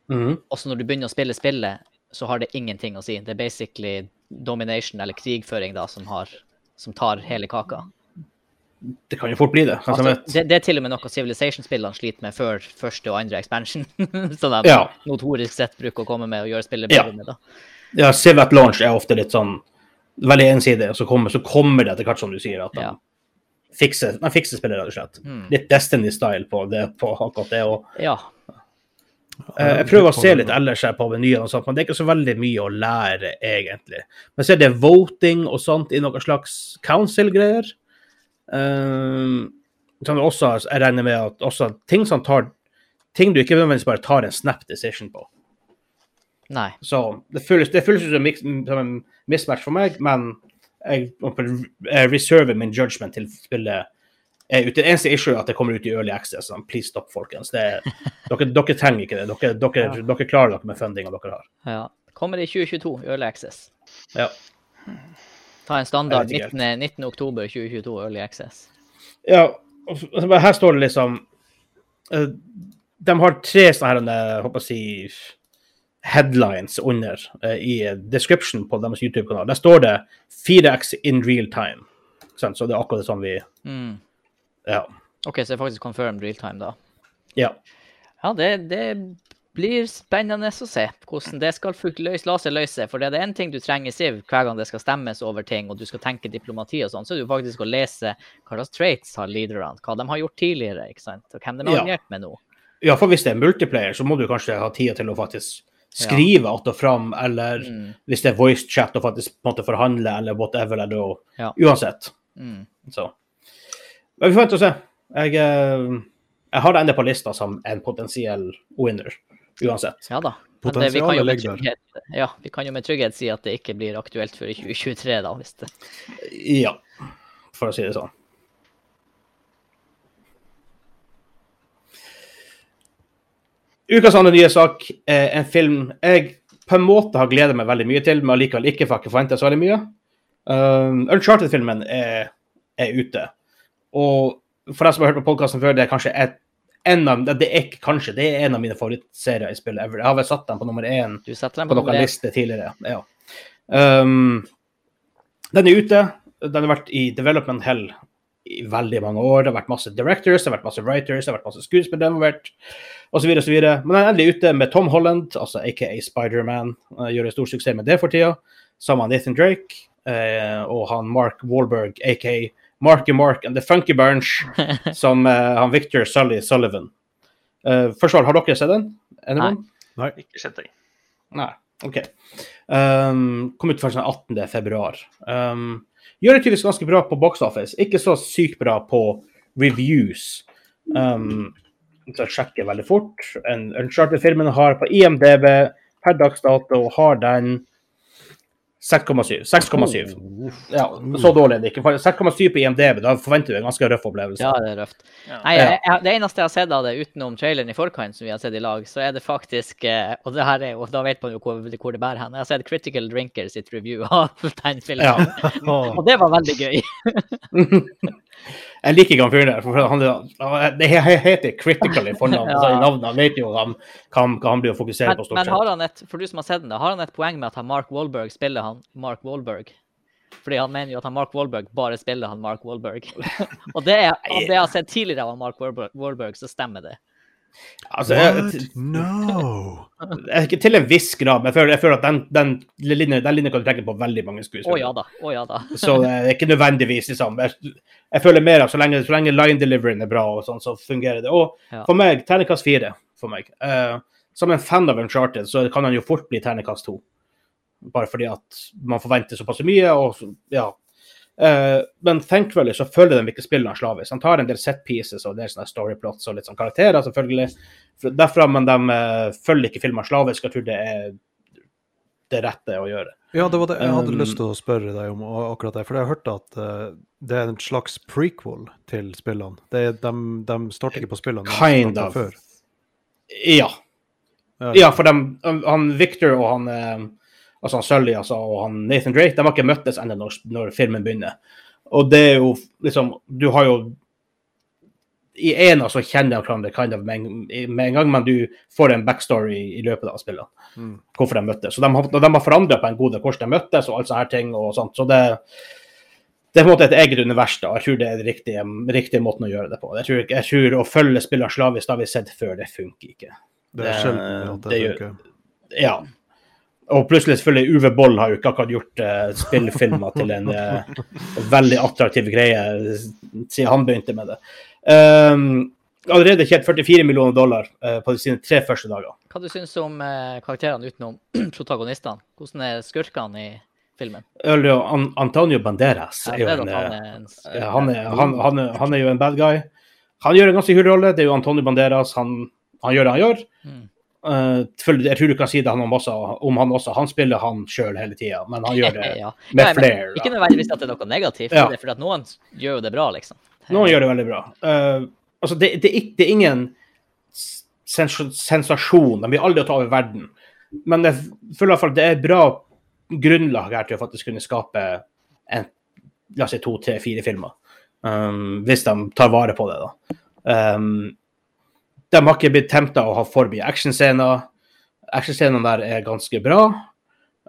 Mm. Også når du begynner å spille spillet, så har det ingenting å si. Det er basically domination, eller krigføring, da, som, har, som tar hele kaka. Det kan jo fort bli det. Altså, vet. det, det er til og med noe Civilization-spillene sliter med før første og andre expansion. (laughs) som de Ja. notorisk sett bruker å komme med og gjøre spillet Ja. bedre med. da. Ja, Civ at launch er ofte litt sånn veldig ensidig, og så kommer, så kommer det etter hvert, som du sier, at de Ja. Fikse fikser spillet, rett og slett. Mm. Litt Destiny-style på, på akkurat det. Og, Ja. eh, jeg prøver å se litt ellers her på menyen, og sånt, men det er ikke så veldig mye å lære, egentlig. Men så er det voting og sånt i noen slags council-greier. Um, som også, jeg regner med at også ting som tar ting du ikke nødvendigvis bare tar en snap decision på. Nei. Så det føles, det føles som en mismatch for meg, men jeg, reserver min judgment til spillet er ute. Eneste issue er at det kommer ut i early access. Sånn, please stop, folkens. Det, er- (laughs) dere, dere trenger ikke det. Dere, dere, dere klarer dere med fundinga dere har. Ja. Kommer i 2022, Early Access. Ja. Ta en standard 19.10.2022, 19. 19. oktober 2022 Early Access. Ja, altså, her står det liksom eh, De har tre sånne her, jeg håper å si headlines under eh, i description på deres YouTube-kanal. Der står det 4X in real time. Så det er akkurat det sånn vi Mm. Ja. OK, så det er faktisk confirmed real time, da. ja. Ja, det, det blir spennende å se hvordan det skal fun- løs, la seg løse. For det er én ting du trenger, Siv, hver gang det skal stemmes over ting, og du skal tenke diplomati og sånn, så er det faktisk å lese hva slags traits har leaderne, hva de har gjort tidligere, ikke sant, og hvem de har Ja. med nå. ja, for hvis det er multiplayer, så må du kanskje ha tida til å faktisk skrive att og fram, eller Mm. hvis det er voice chat og faktisk på en måte forhandle, eller whatever, eller da Ja. Uansett. Mm. Så. Men vi får vente og se. Jeg, eh, jeg har det ennå på lista som en potensiell winner, uansett. Ja da. Men det, vi kan jo med trygghet, ja, vi kan jo med trygghet si at det ikke blir aktuelt før i 2023, da, hvis det Ja, for å si det sånn. Ukas andre nye sak er en film jeg på en måte har gledet meg veldig mye til, men allikevel ikke for jeg forventa så veldig mye. Um, Uncharted-filmen er, er ute. Og for deg som har hørt på podkasten før, det er kanskje et, en av, det er ikke kanskje, det er en av mine favorittserier i spillet ever. Jeg har vel satt den på nummer én på på noen liste tidligere. Ja. Um, den er ute. Den har vært i development hell i veldig mange år. Det har vært masse directors, det har vært masse writers, det har vært masse skuespillere involvert, osv. osv. Men han er endelig ute med Tom Holland, altså aka Spiderman. Gjør en stor suksess med det for tida. Sammen med Nathan Drake eh, og han Mark Wahlberg, aka Marky Mark and The Funky Bunch, (laughs) som eh, han Victor Sully Sullivan. Eh, først av alt, har dere sett den? Er Nei. Ikke sett den. Nei, OK. Um, kom ut først den 18. februar. Um, gjør det tydeligvis ganske bra på box office. Ikke så sykt bra på reviews. Um, så jeg sjekker veldig fort. En Uncharted-filmen har på IMDb per dags dato har den 6,7. 6,7. Ja, så dårlig er det ikke. 6,7 på IMDb, da forventer du en ganske røff opplevelse. Ja, det er røft. Ja. Nei, jeg, jeg, Det eneste jeg har sett av det utenom traileren i forkant, som vi har sett i lag, så er det faktisk eh, Og det her er jo, da vet man jo hvor, hvor det bærer hen. Jeg har sett Critical Drinker sitt review av (laughs) den filmen. Ja. (laughs) Og det var veldig gøy. (laughs) Jeg liker ikke han fyren der. for han, han- det heter Critical i fornavn. (laughs) Ja. i navnet. Han vet jo hva han, hva han, blir å fokusere Men, på. stort men har han et, for du som har sett den, har han et poeng med at han Mark Wahlberg spiller han Mark Wahlberg? Fordi han mener jo at han Mark Wahlberg bare spiller han Mark Wahlberg. (laughs) og det er, det jeg har sett tidligere av Mark Wallberg, så stemmer det. Altså, What? No! (laughs) jeg ikke til en viss grad, men jeg føler, jeg føler at den, den, linjen, den linjen kan du trekke på veldig mange skuespillere. Oh, ja da. Oh, ja da. (laughs) Så det er ikke nødvendigvis liksom Jeg, jeg føler mer at så lenge, så lenge line deliveryen er bra, og sånn, så fungerer det. Og Ja. for meg, terningkast fire. For meg. Uh, som en fan av Uncharted, så kan han jo fort bli terningkast to. Bare fordi at man forventer såpass mye, og så, ja. Eh, men thankfully så følger de ikke spillene slavisk. Han tar en del set pieces og del sånne storyplots og litt sånn karakterer, selvfølgelig. Derfra, men de uh, følger ikke filmene slavisk. Jeg tror det er det rette å gjøre. Ja, det var det jeg hadde Um, lyst til å spørre deg om akkurat det. For jeg har hørt at uh, det er en slags prequel til spillene. Det er, de, de starter ikke på spillene. Kind of. Før. Ja. Ja. For de, han Victor og han altså han Sully altså, og han Nathan Drake de har ikke møttes ennå når, når filmen begynner. Og det er jo liksom Du har jo I ena så kjenner de hverandre kind of med, en- gang, men du får en backstory i, løpet av spillene. Mm. Hvorfor de møttes. Så de har, de har forandra på en god del hvordan de møttes og alt sånne her ting. og sånt. Så det, det er på en måte et eget univers. da, Jeg tror det er den riktige, riktige måten å gjøre det på. Jeg tror, jeg tror å følge spilleren slavisk, det har vi sett før, det funker ikke. Det er sjelden at det, det funker. Ja. Og plutselig selvfølgelig Uwe Boll har jo ikke akkurat gjort uh, spillfilmer til en uh, veldig attraktiv greie siden han begynte med det. Um, allerede tjent 44 millioner dollar uh, på sine tre første dager. Hva du syns om eh, karakterene utenom (clears throat) protagonistene? Hvordan er skurkene i filmen? Eller An Antonio Banderas Ja, er jo en, han er han, er, han, han, er, han er jo en bad guy. Han gjør en ganske kul rolle. Det er jo Antonio Banderas. Han, han gjør det han gjør. Mm. Eh, jeg tror du kan si det han om, også, om han også. Han spiller han sjøl hele tida, men han gjør (laughs) det ja. med Ja, men. Ikke nødvendigvis at det er noe negativt, Ja. det er at noen gjør jo det bra, liksom. Noen gjør det veldig bra. Uh, altså, det, det, det er ingen sens sensasjon. De vil aldri ta over verden. Men jeg føler i hvert fall det er bra grunnlag her til å faktisk kunne skape en, la oss si to, tre, fire filmer. Um, hvis de tar vare på det, da. Um, de har ikke blitt tempta å ha for mye actionscener. Actionscenene der er ganske bra.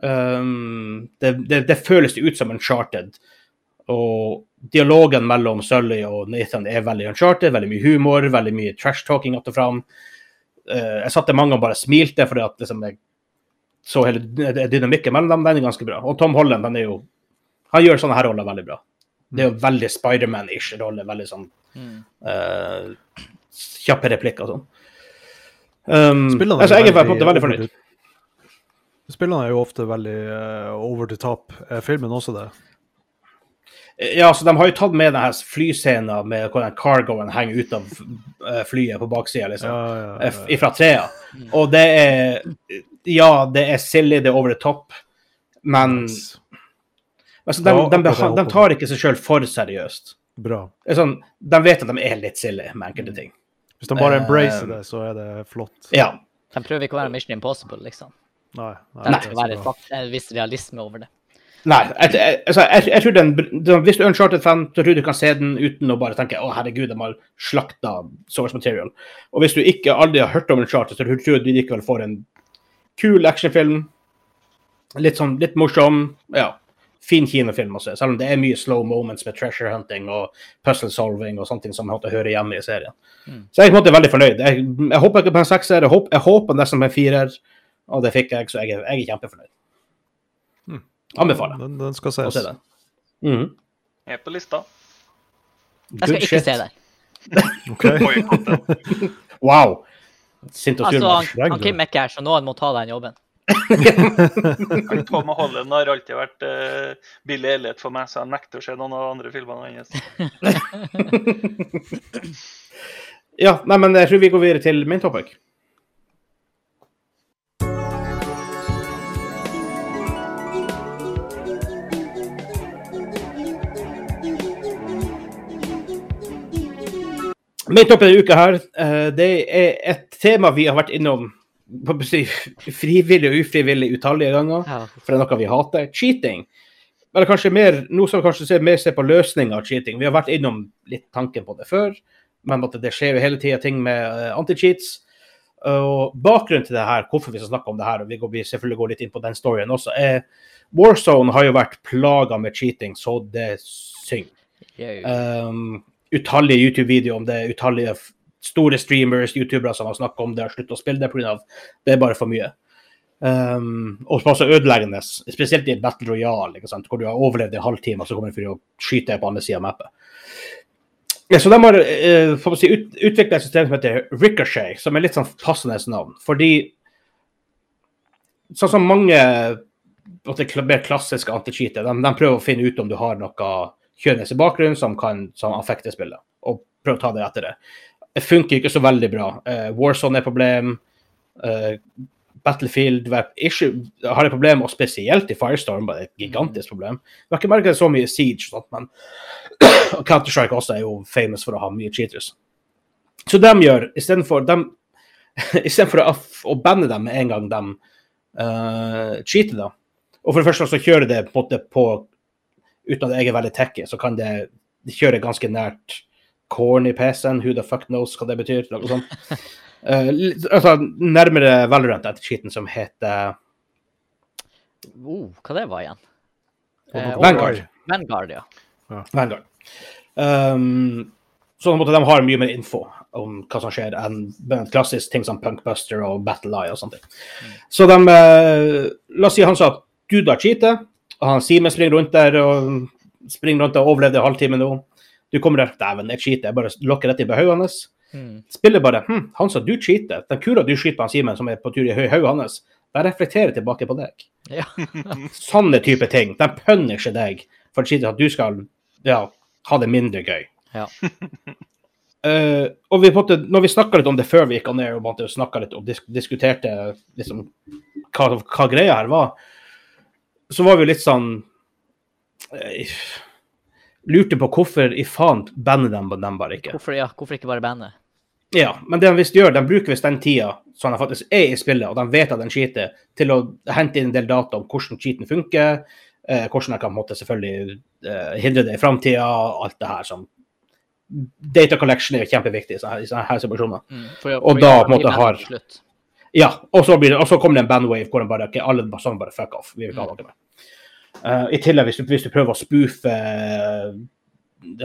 Um, det, det, det føles ut som Uncharted. Og dialogen mellom Sully og Nathan er veldig Uncharted. Veldig mye humor, veldig mye trash-talking att og fram. Uh, jeg satte mange og bare smilte fordi at liksom, jeg så hele dynamikken mellom dem. Den er ganske bra. Og Tom Holland han er jo Han gjør sånne her roller veldig bra. Det er jo veldig Spiderman-ish rolle. Veldig sånn Mm. uh, kjappe replikker og sånn. Um, altså, jeg er på en veldig måte veldig fornøyd. Spillene er jo ofte veldig eh, over the top. Er filmen også det? Ja, så De har jo tatt med denne flyscenen med hvor den cargoen henger ut av eh, flyet på baksida, liksom. Ja, ja, ja. Fra trea. Og det er Ja, det er silly, det er over the top, men altså, de, de, jeg de tar ikke seg sjøl for seriøst. Bra. Sånn, de vet at de er litt silly med enkelte ting. Hvis de bare Eh, embracer det, så er det flott. Ja. De prøver ikke å være Mission Impossible, liksom. Nei, nei, Det skal er være en viss realisme over det. Nei, jeg, jeg, altså, jeg, jeg tror den, den, hvis du er Uncharted-fan, så tror du du kan se den uten å bare tenke å herregud, de har slakta source material. Og hvis du ikke aldri har hørt om Uncharted, så tror jeg du likevel får en kul actionfilm. Litt sånn, litt morsom. Ja. Fin kinofilm å se, selv om det er mye slow moments med treasure hunting og puzzle solving og sånne ting som måtte høre hjemme i serien. Mm. Så jeg er på en måte veldig fornøyd. Jeg, jeg håper ikke på en sekser, jeg, håper- jeg håper nesten på en firer, og det fikk jeg, så jeg jeg er kjempefornøyd. Mm. Anbefaler Den, den skal ses. se den. Mm. Jeg Er på lista. Jeg skal ikke shit. se den. (laughs) Wow. Sint og sur. Altså, han, han. Kim er ikke her, så noen må ta den jobben. (laughs) Tom Holland har alltid vært uh, billig Elliot for meg, så jeg nekter å se noen av de andre filmene hans. (laughs) Ja, nei, men jeg tror vi går videre til min topic. Main topic denne uka her, eh, det er et tema vi har vært innom frivillig og ufrivillig utallige ganger. Ja. for det er noe vi hater. Cheating. Eller kanskje mer, nå som kanskje ser mer ser på løsninger av cheating. Vi har vært innom litt tanken på det før, men at det skjer jo hele tida ting med eh, anti-cheats. Og bakgrunnen til det her, hvorfor vi skal snakke om det her, og vi går selvfølgelig går litt inn på den storyen også, er Warzone har jo vært plaga med cheating, så det synger. Um, utallige YouTube-videoer om det, utallige store streamers, youtubere som har snakket om det, har sluttet å spille det pga. det er bare for mye. Um, og også ødeleggende, spesielt i Battle Royale, hvor du har overlevd en halvtime, og så kommer du for å skyte deg på andre siden av mappet. Så de har uh, si, ut, utviklet et system som heter Ricochet, som er litt sånn passende navn. Fordi sånn som mange en mer klassiske anti-cheater, de, de prøver å finne ut om du har noe kjønnes i bakgrunnen som kan som affekter spillet, og prøver å ta det etter det. Det funker ikke så veldig bra. Uh, Warzone er et problem. Uh, Battlefield issue, har et problem, og spesielt i Firestorm var det et gigantisk problem. Vi har ikke merket så mye Siege, sånt, men (clears throat) Counter-Strike også er jo famous for å ha mye cheaters. Så de gjør, istedenfor (laughs) å, å banne dem med en gang de uh, cheater, da. Og for det første så kjører det på på Uten at jeg er veldig techy, så kan det de kjøre ganske nært corn i PC-en. Who the fuck knows hva det betyr? Noe sånt. (laughs) uh, altså, nærmere Valorant etter skitten som heter uh, hva det var igjen? Eh, Vanguard. Vanguard, ja. Vanguard. Um, så på en måte de har mye mer info om hva som skjer, enn klassisk ting som Punkbuster og Battle Eye og sånne ting. Så de uh, La oss si han sa at du da cheater, og han Simen springer rundt der og springer rundt og overlevde en halvtime nå. Du kommer der Dæven, jeg cheater. Jeg bare lokker rett inn på hodet hans. Mm. Spiller bare hm, Han sa du cheater. Den kula du skyter på han Simen, som er på tur i hodet hans, den reflekterer tilbake på deg. Ja. (laughs) Sånne type ting. De punisher deg for at du skal ja, ha det mindre gøy. Ja. Uh, (laughs) og vi, måtte, når vi snakka litt om det før vi gikk ned og en litt og disk diskuterte liksom, hva, hva greia her var, så var vi litt sånn eh, Lurte på hvorfor i faen bander de dem bare ikke. Hvorfor, ja, hvorfor ikke bare bandet? Ja, men det de visst gjør, de bruker visst den tida som de faktisk er i spillet, og de vet at den cheater, til å hente inn en del data om hvordan cheaten funker, eh, hvordan de kan måte, selvfølgelig eh, hindre det i framtida, alt det her som Data collection er jo kjempeviktig i sånne, i sånne her situasjoner. Mm, Og da, på en måte, har- Ja, og så, blir det, og så kommer det en bandwave hvor de bare, okay, alle sammen bare fuck off. Vi vil ikke ha noe mer. Eh, I tillegg, hvis du, hvis du prøver å spoofe eh,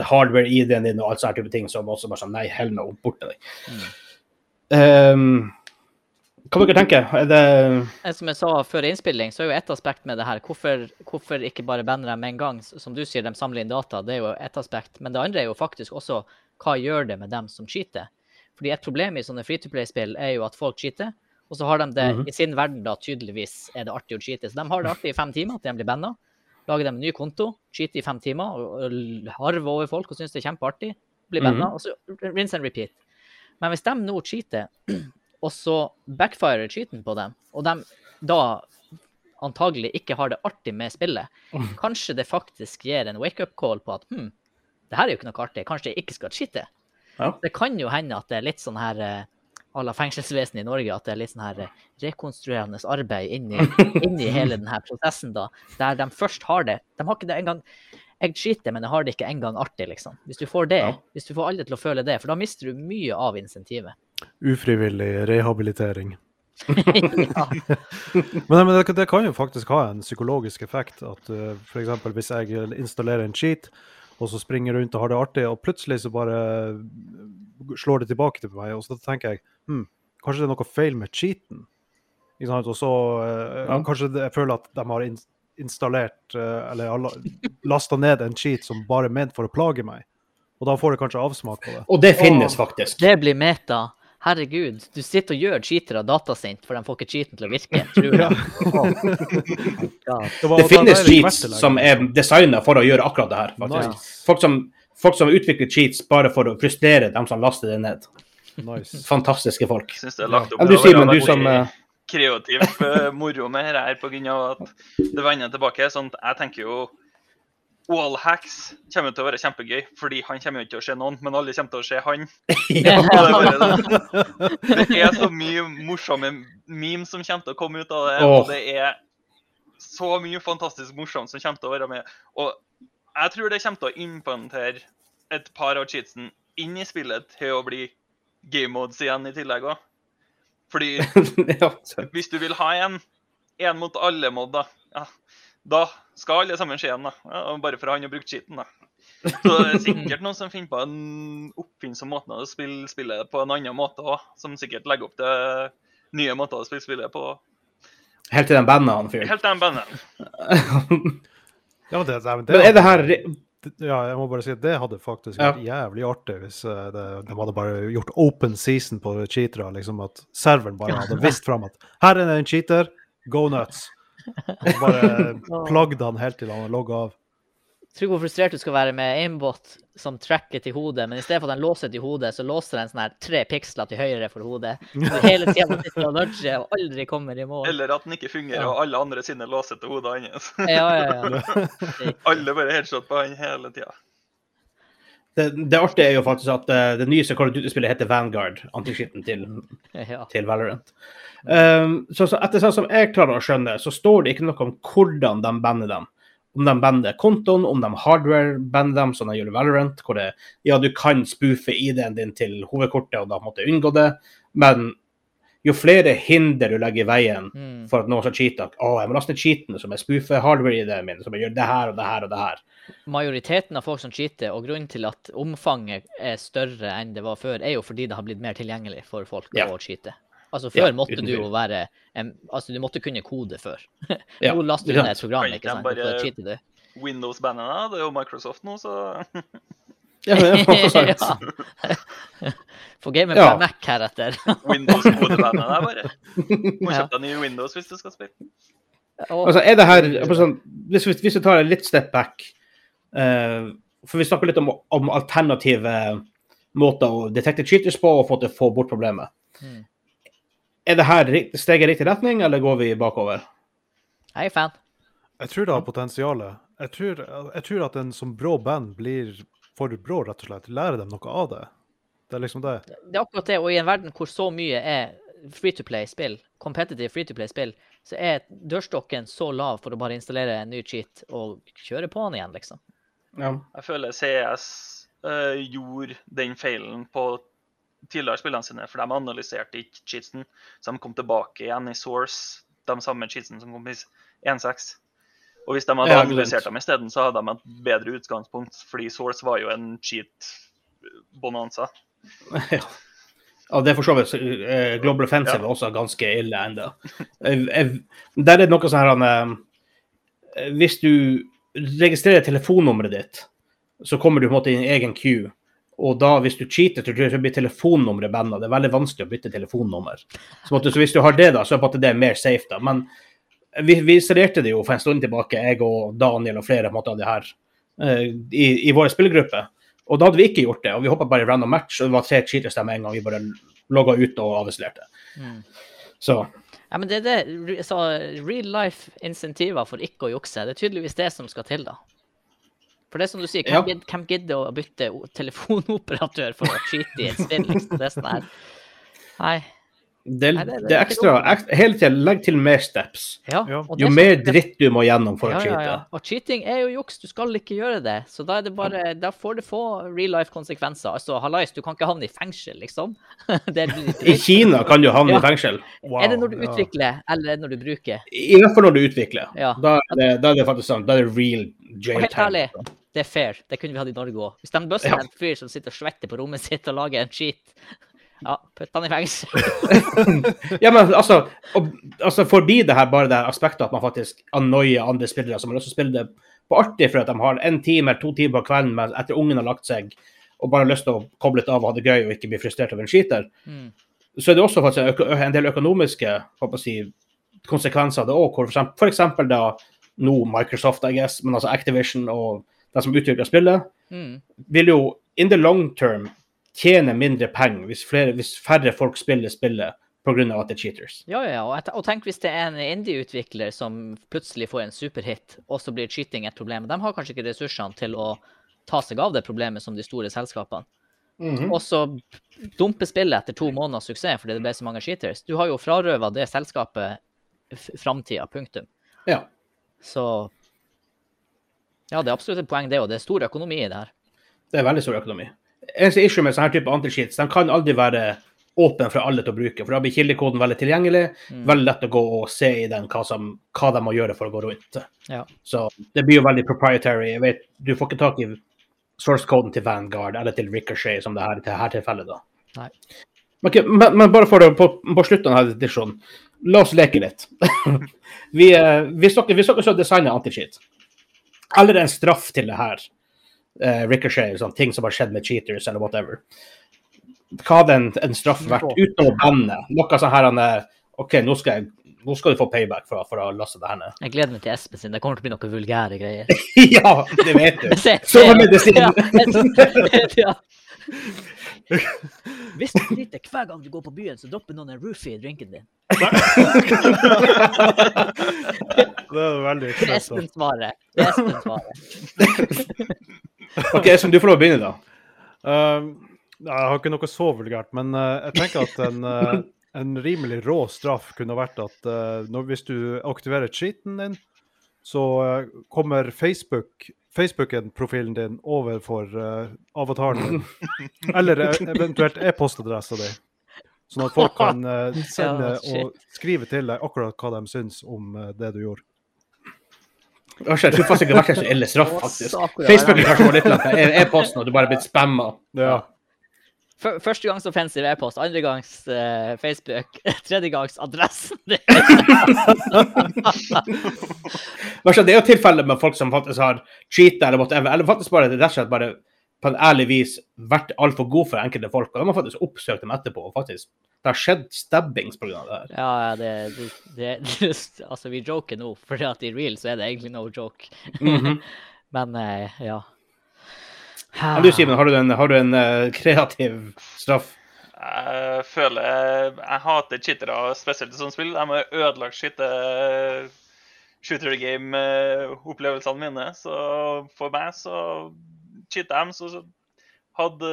hardware-ID-en din og alt sånne type ting, så er det også bare sånn nei, hell no, bort med deg. Um, hva dere tenker dere? det Eh, Som jeg sa før innspilling, så er jo et aspekt med det her hvorfor, hvorfor ikke bare banne dem med en gang? Som du sier, de samler inn data, det er jo et aspekt. Men det andre er jo faktisk også hva gjør det med dem som cheater? Fordi et problem i sånne free to play-spill er jo at folk cheater, og så har de det Mhm. i sin verden da tydeligvis er det artig å skyte. Så de har det artig i fem timer til de blir banna. Lager de en ny konto, cheater i fem timer og, harver over folk og syns det er kjempeartig, blir banna, Mhm. og så rinse and repeat. Men hvis de nå cheater, (clears throat) og så backfirer cheaten på dem, og de da antagelig ikke har det artig med spillet, (laughs) kanskje det faktisk gir en wake-up call på at hm, det her er jo ikke noe artig, kanskje jeg ikke skal cheate. Ja. Det kan jo hende at det er litt sånn her eh, à la fengselsvesenet i Norge, at det er litt sånn her eh, rekonstruerende arbeid inni, (laughs) inni hele denne prosessen, da, der de først har det. De har ikke det engang Jeg skyter, men jeg har det ikke engang artig, liksom. Hvis du får det, Ja. hvis du får alle til å føle det, for da mister du mye av insentivet. Ufrivillig rehabilitering. (laughs) (laughs) ja. Men, men det, det kan jo faktisk ha en psykologisk effekt. At uh, f.eks. hvis jeg installerer en cheat, og så springer rundt og har det artig, og plutselig så bare slår det tilbake til meg, og så tenker jeg hm, kanskje det er noe feil med cheaten. Ikke sant? Og så uh, Ja. kanskje jeg føler at de har ins- installert uh, eller lasta ned en cheat som bare er ment for å plage meg. Og da får det kanskje avsmak på det. Og det finnes faktisk. Det blir meta. Herregud, du sitter og gjør cheatere datasint, for de får ikke cheaten til å virke. (laughs) Tror jeg. Ja. Det, Det finnes cheats som er designa for å gjøre akkurat det her. faktisk. Nice. Folk, som, folk som utvikler cheats bare for å frustrere dem som laster det ned. nice. Fantastiske folk. Jeg syns det er lagt opp Enn du, Simen, du som eh, kreativ eh, moro med dette her pga. at det vender tilbake. sånn at Jeg tenker jo Wallhacks kommer til å være kjempegøy, fordi han kommer jo ikke til å se noen, men alle kommer til å se han. ja. Det, er sånn- det er så mye morsomme memes som kommer til å komme ut av det. Og det er så mye fantastisk morsomt som kommer til å være med. Og jeg tror det kommer til å implantere et par av cheatsen inn i spillet til å bli game modes igjen i tillegg òg. Fordi (laughs) hvis du vil ha en en mot alle-mod, da, ja, da skal alle sammen se igjen, da. Ja, bare for han har brukt cheaten, da. Så det er sikkert noen som finner på en oppfinnsom måte å spille spillet på en annen måte òg, som sikkert legger opp til nye måter å spille spillet på. Helt til den bandet han fyren. Helt til den bandet. (laughs) Ja, men det, det, det, Men er det her Ja, jeg må bare si at det hadde faktisk Ja. vært jævlig artig hvis eh, det, de hadde bare gjort open season på cheatere. Liksom at serveren bare hadde (laughs) visst fram at her er det en cheater, go nuts. Og bare (laughs) plagde han helt til han logga av. Tror hvor frustrert du skal være med aimbot som tracker til hodet, men i stedet for at den låser til hodet, så låser den sånn her tre piksler til høyre for hodet. Så hele tida sitter og nudger og aldri kommer i mål. Eller at den ikke fungerer, og alle andre sine låser til hodet hans. Ja, ja, ja. (laughs) Alle bare headshot på han hele tida. Det, det artige er jo faktisk at eh, det Call of Duty-spillet heter Vanguard, antiskitten til, (laughs) ja. til Valorant. Um, så, så etter sånn som jeg klarer å skjønne, så står det ikke noe om hvordan de bander dem. Om de bander kontoen, om de hardware-bander dem, som de gjør i Valorant. Hvor det, ja, du kan spoofe ID-en din til hovedkortet og da måtte unngå det, men jo flere hinder du legger i veien Mm. for at noen som cheater Å, jeg må laste ned cheatene som jeg spoofer hardware-ID-en min, som jeg gjør det her og det her og det her. Majoriteten av folk som cheater, og grunnen til at omfanget er større enn det var før, er jo fordi det har blitt mer tilgjengelig for folk Ja. å cheate. Altså Før Ja, måtte du jo være en, Altså, du måtte kunne kode før. (laughs) Ja, Nå laster du ned et program, ikke sant? Bare for å bare- det. du. Windows-bandene, det er jo Microsoft nå, så Ja, det er faktisk sant. (laughs) ja. Få gamen Ja. på Mac heretter. (laughs) Windows-kodebandet der, bare. Må kjøpe deg ny Windows hvis du skal spille. Og, Altså, er det her sånn, hvis, vi- hvis vi tar en litt step back For vi snakker litt om, om alternative måter å detekte cheaters på og få til å få bort problemet. Mm. Er det her steget steg i riktig retning, eller går vi bakover? jeg er fan. Jeg tror det har potensial. Jeg tror, jeg tror at en som brå band blir for brå, rett og slett. Lærer dem noe av det. Det er liksom det. Det er akkurat det, og i en verden hvor så mye er free to play-spill, competitive free to play-spill, så er dørstokken så lav for å bare installere en ny cheat og kjøre på den igjen, liksom. Ja. Jeg føler CS uh, gjorde den feilen på tidligere spillene sine, for de analyserte ikke cheatsen. Så de kom tilbake igjen i Source, de samme cheatsene som kom i 1.6. Og hvis de hadde Ja, analysert dem isteden, så hadde de et bedre utgangspunkt, fordi Source var jo en cheat-bonanza. (laughs) ja. Ja, det er for så vidt eh, Global Offensive er også ganske ille ennå. Der er det noe sånn her eh, Hvis du registrerer telefonnummeret ditt, så kommer du på en måte i en egen queue. Og da, hvis du cheater, så tror jeg så blir telefonnummeret banna. Det er veldig vanskelig å bytte telefonnummer. Så, måtte, så hvis du har det, da, så er det mer safe, da. Men vi, vi serverte det jo for en stund tilbake, jeg og Daniel og flere måte av det her, eh, i, i vår spillgruppe. Og da hadde vi ikke gjort det, og vi hoppa bare i random match, og det var tre cheaters der med en gang. Vi bare logga ut og avislerte. Mm. Så Ja, men det er det så real life insentiver for ikke å jukse. Det er tydeligvis det som skal til, da. For det er som du sier, Ja. hvem, hvem gidder å bytte telefonoperatør for å cheate i et spill? Liksom? Det er sånn her. Nei. Det, Nei, det- det det er ekstra, ekstra Hele tida legg til mer steps. Ja. Ja. Jo mer dritt du må gjennom for ja, å cheate. ja. Og cheating er jo juks, du skal ikke gjøre det. Så da, er det bare, da får det få real life konsekvenser. Altså, hallais, du kan ikke havne i fengsel, liksom. (laughs) Det blir I. Kina kan du havne Ja. i fengsel. Wow, Er det når du utvikler, eller er når du bruker? I hvert fall når du utvikler. Ja. Da, er det, da er det faktisk sant. Da er det real jail time. det er fair. Det kunne vi hatt i Norge òg. Hvis de bøsser Ja. en fyr som sitter og svetter på rommet sitt og lager en cheat, ja, putt han i fengsel. (laughs) Ja, men altså, og, altså forbi det her bare det her aspektet at man faktisk annoyer andre spillere som har også til det på artig for at de har en time eller to timer på kvelden med, etter ungen har lagt seg, og bare har lyst til å koble litt av og ha det gøy og ikke bli frustrert over en skiter, Mm. så er det også faktisk en, del økonomiske si, konsekvenser av det òg. For, eksempel- da nå Microsoft, I guess, men altså Activision og de som utvikler spillet, Mm. vil jo in the long term tjene mindre penger hvis, hvis færre folk spiller spillet pga. at det er cheaters. Ja, ja. Og, og tenk hvis det er en indie-utvikler som plutselig får en superhit, og så blir cheating et problem. De har kanskje ikke ressursene til å ta seg av det problemet som de store selskapene. Og så dumpe spillet etter to måneders suksess fordi det ble så mange cheaters. Du har jo frarøva det selskapet framtida, punktum. Ja. Så ja, det er absolutt et poeng, det, og det er stor økonomi i det her. Det er veldig stor økonomi. Eneste issue med sånne type anti-cheats, de kan aldri være åpne for alle til å bruke. For da blir kildekoden veldig tilgjengelig. Mm. Veldig lett å gå og se i den hva, som, hva de må gjøre for å gå rundt. Ja. Så det blir jo veldig proprietary. Jeg vet, du får ikke tak i source-koden til Vanguard eller til Ricochet, som det her i dette tilfellet. da. Nei. Men, men, men bare for det, på, på slutten av diskusjonen, la oss leke litt. (laughs) vi, eh, dere, hvis dere skal designe anti-cheat, eller en straff til det her, eh, Ricochet, sånn, ting som har skjedd med cheaters eller whatever, hva hadde en, en straff vært uten å banne? Noe sånn her han er, OK, nå skal, jeg, nå skal du få payback for, for å laste det her ned. Jeg gleder meg til Espen sin. Det kommer til å bli noen vulgære greier. (laughs) ja, det vet du. (laughs) Sovemedisin! Ja, (laughs) ja. Hvis du driter hver gang du går på byen, så dropper noen en roofie i drinken din. Det er veldig Det er. Espen svarer. Det er Espen svaret. OK, Espen, du får lov å begynne, da. Uh, jeg har ikke noe så vulgært, men uh, jeg tenker at en, uh, en rimelig rå straff kunne vært at eh, når, hvis du aktiverer cheaten din, så kommer Facebook Facebooken-profilen din over for eh, avataren din. (laughs) Eller eventuelt e-postadressa di. Sånn at folk kan (laughs) sende Ja, og skrive til deg akkurat hva de syns om det du gjorde. Jeg tror faktisk ikke det har vært en så ille straff, faktisk. Facebook er kanskje litt langt. E-posten, og du bare er blitt spamma. Ja. Første gangs offensiv e-post, andre gangs uh, Facebook, (laughs) tredje gangs adressen din. Det er jo tilfellet med folk som faktisk har cheata eller whatever, eller faktisk bare rett og slett bare på en ærlig vis vært altfor god for enkelte folk. Og de har faktisk oppsøkt dem etterpå. og faktisk Det har skjedd stabbings pga. det her. Ja, ja, det, det, det (laughs) Altså, vi joker nå, for at i real så er det egentlig no joke. Mhm. (laughs) Men eh, ja. Men du, Simen, har du en, har du en uh, kreativ straff? Jeg føler Jeg hater cheatere, spesielt i sånne spill. De har ødelagt skyte shooter game-opplevelsene mine. Så for meg så cheater de, så, så hadde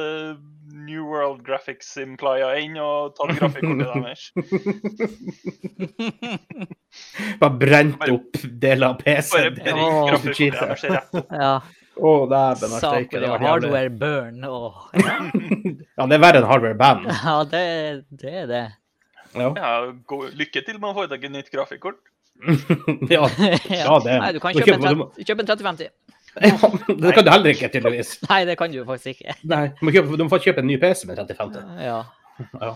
New World Graphics implya inn og tatt grafikkortet deres. (laughs) Bare brent opp deler av PC-en. brent Åh. grafikkortet deres rett opp. Ja. Å, dæven. Det var hardware burn. Oh. (laughs) Ja, det er verre enn hardware band. (laughs) Ja, det, det er det. Ja. Ja, gå, lykke til med å få deg et nytt grafikkort. ja. Ja, det- Nei, du kan du kjøpe kjøper- en, 30, kjøpe en 3050. ja. Det kan du heller ikke, tydeligvis. (laughs) Nei, det kan du faktisk ikke. Nei, Du må, kjøpe, du må få kjøpe en ny PC med 3050. Ja. Ja.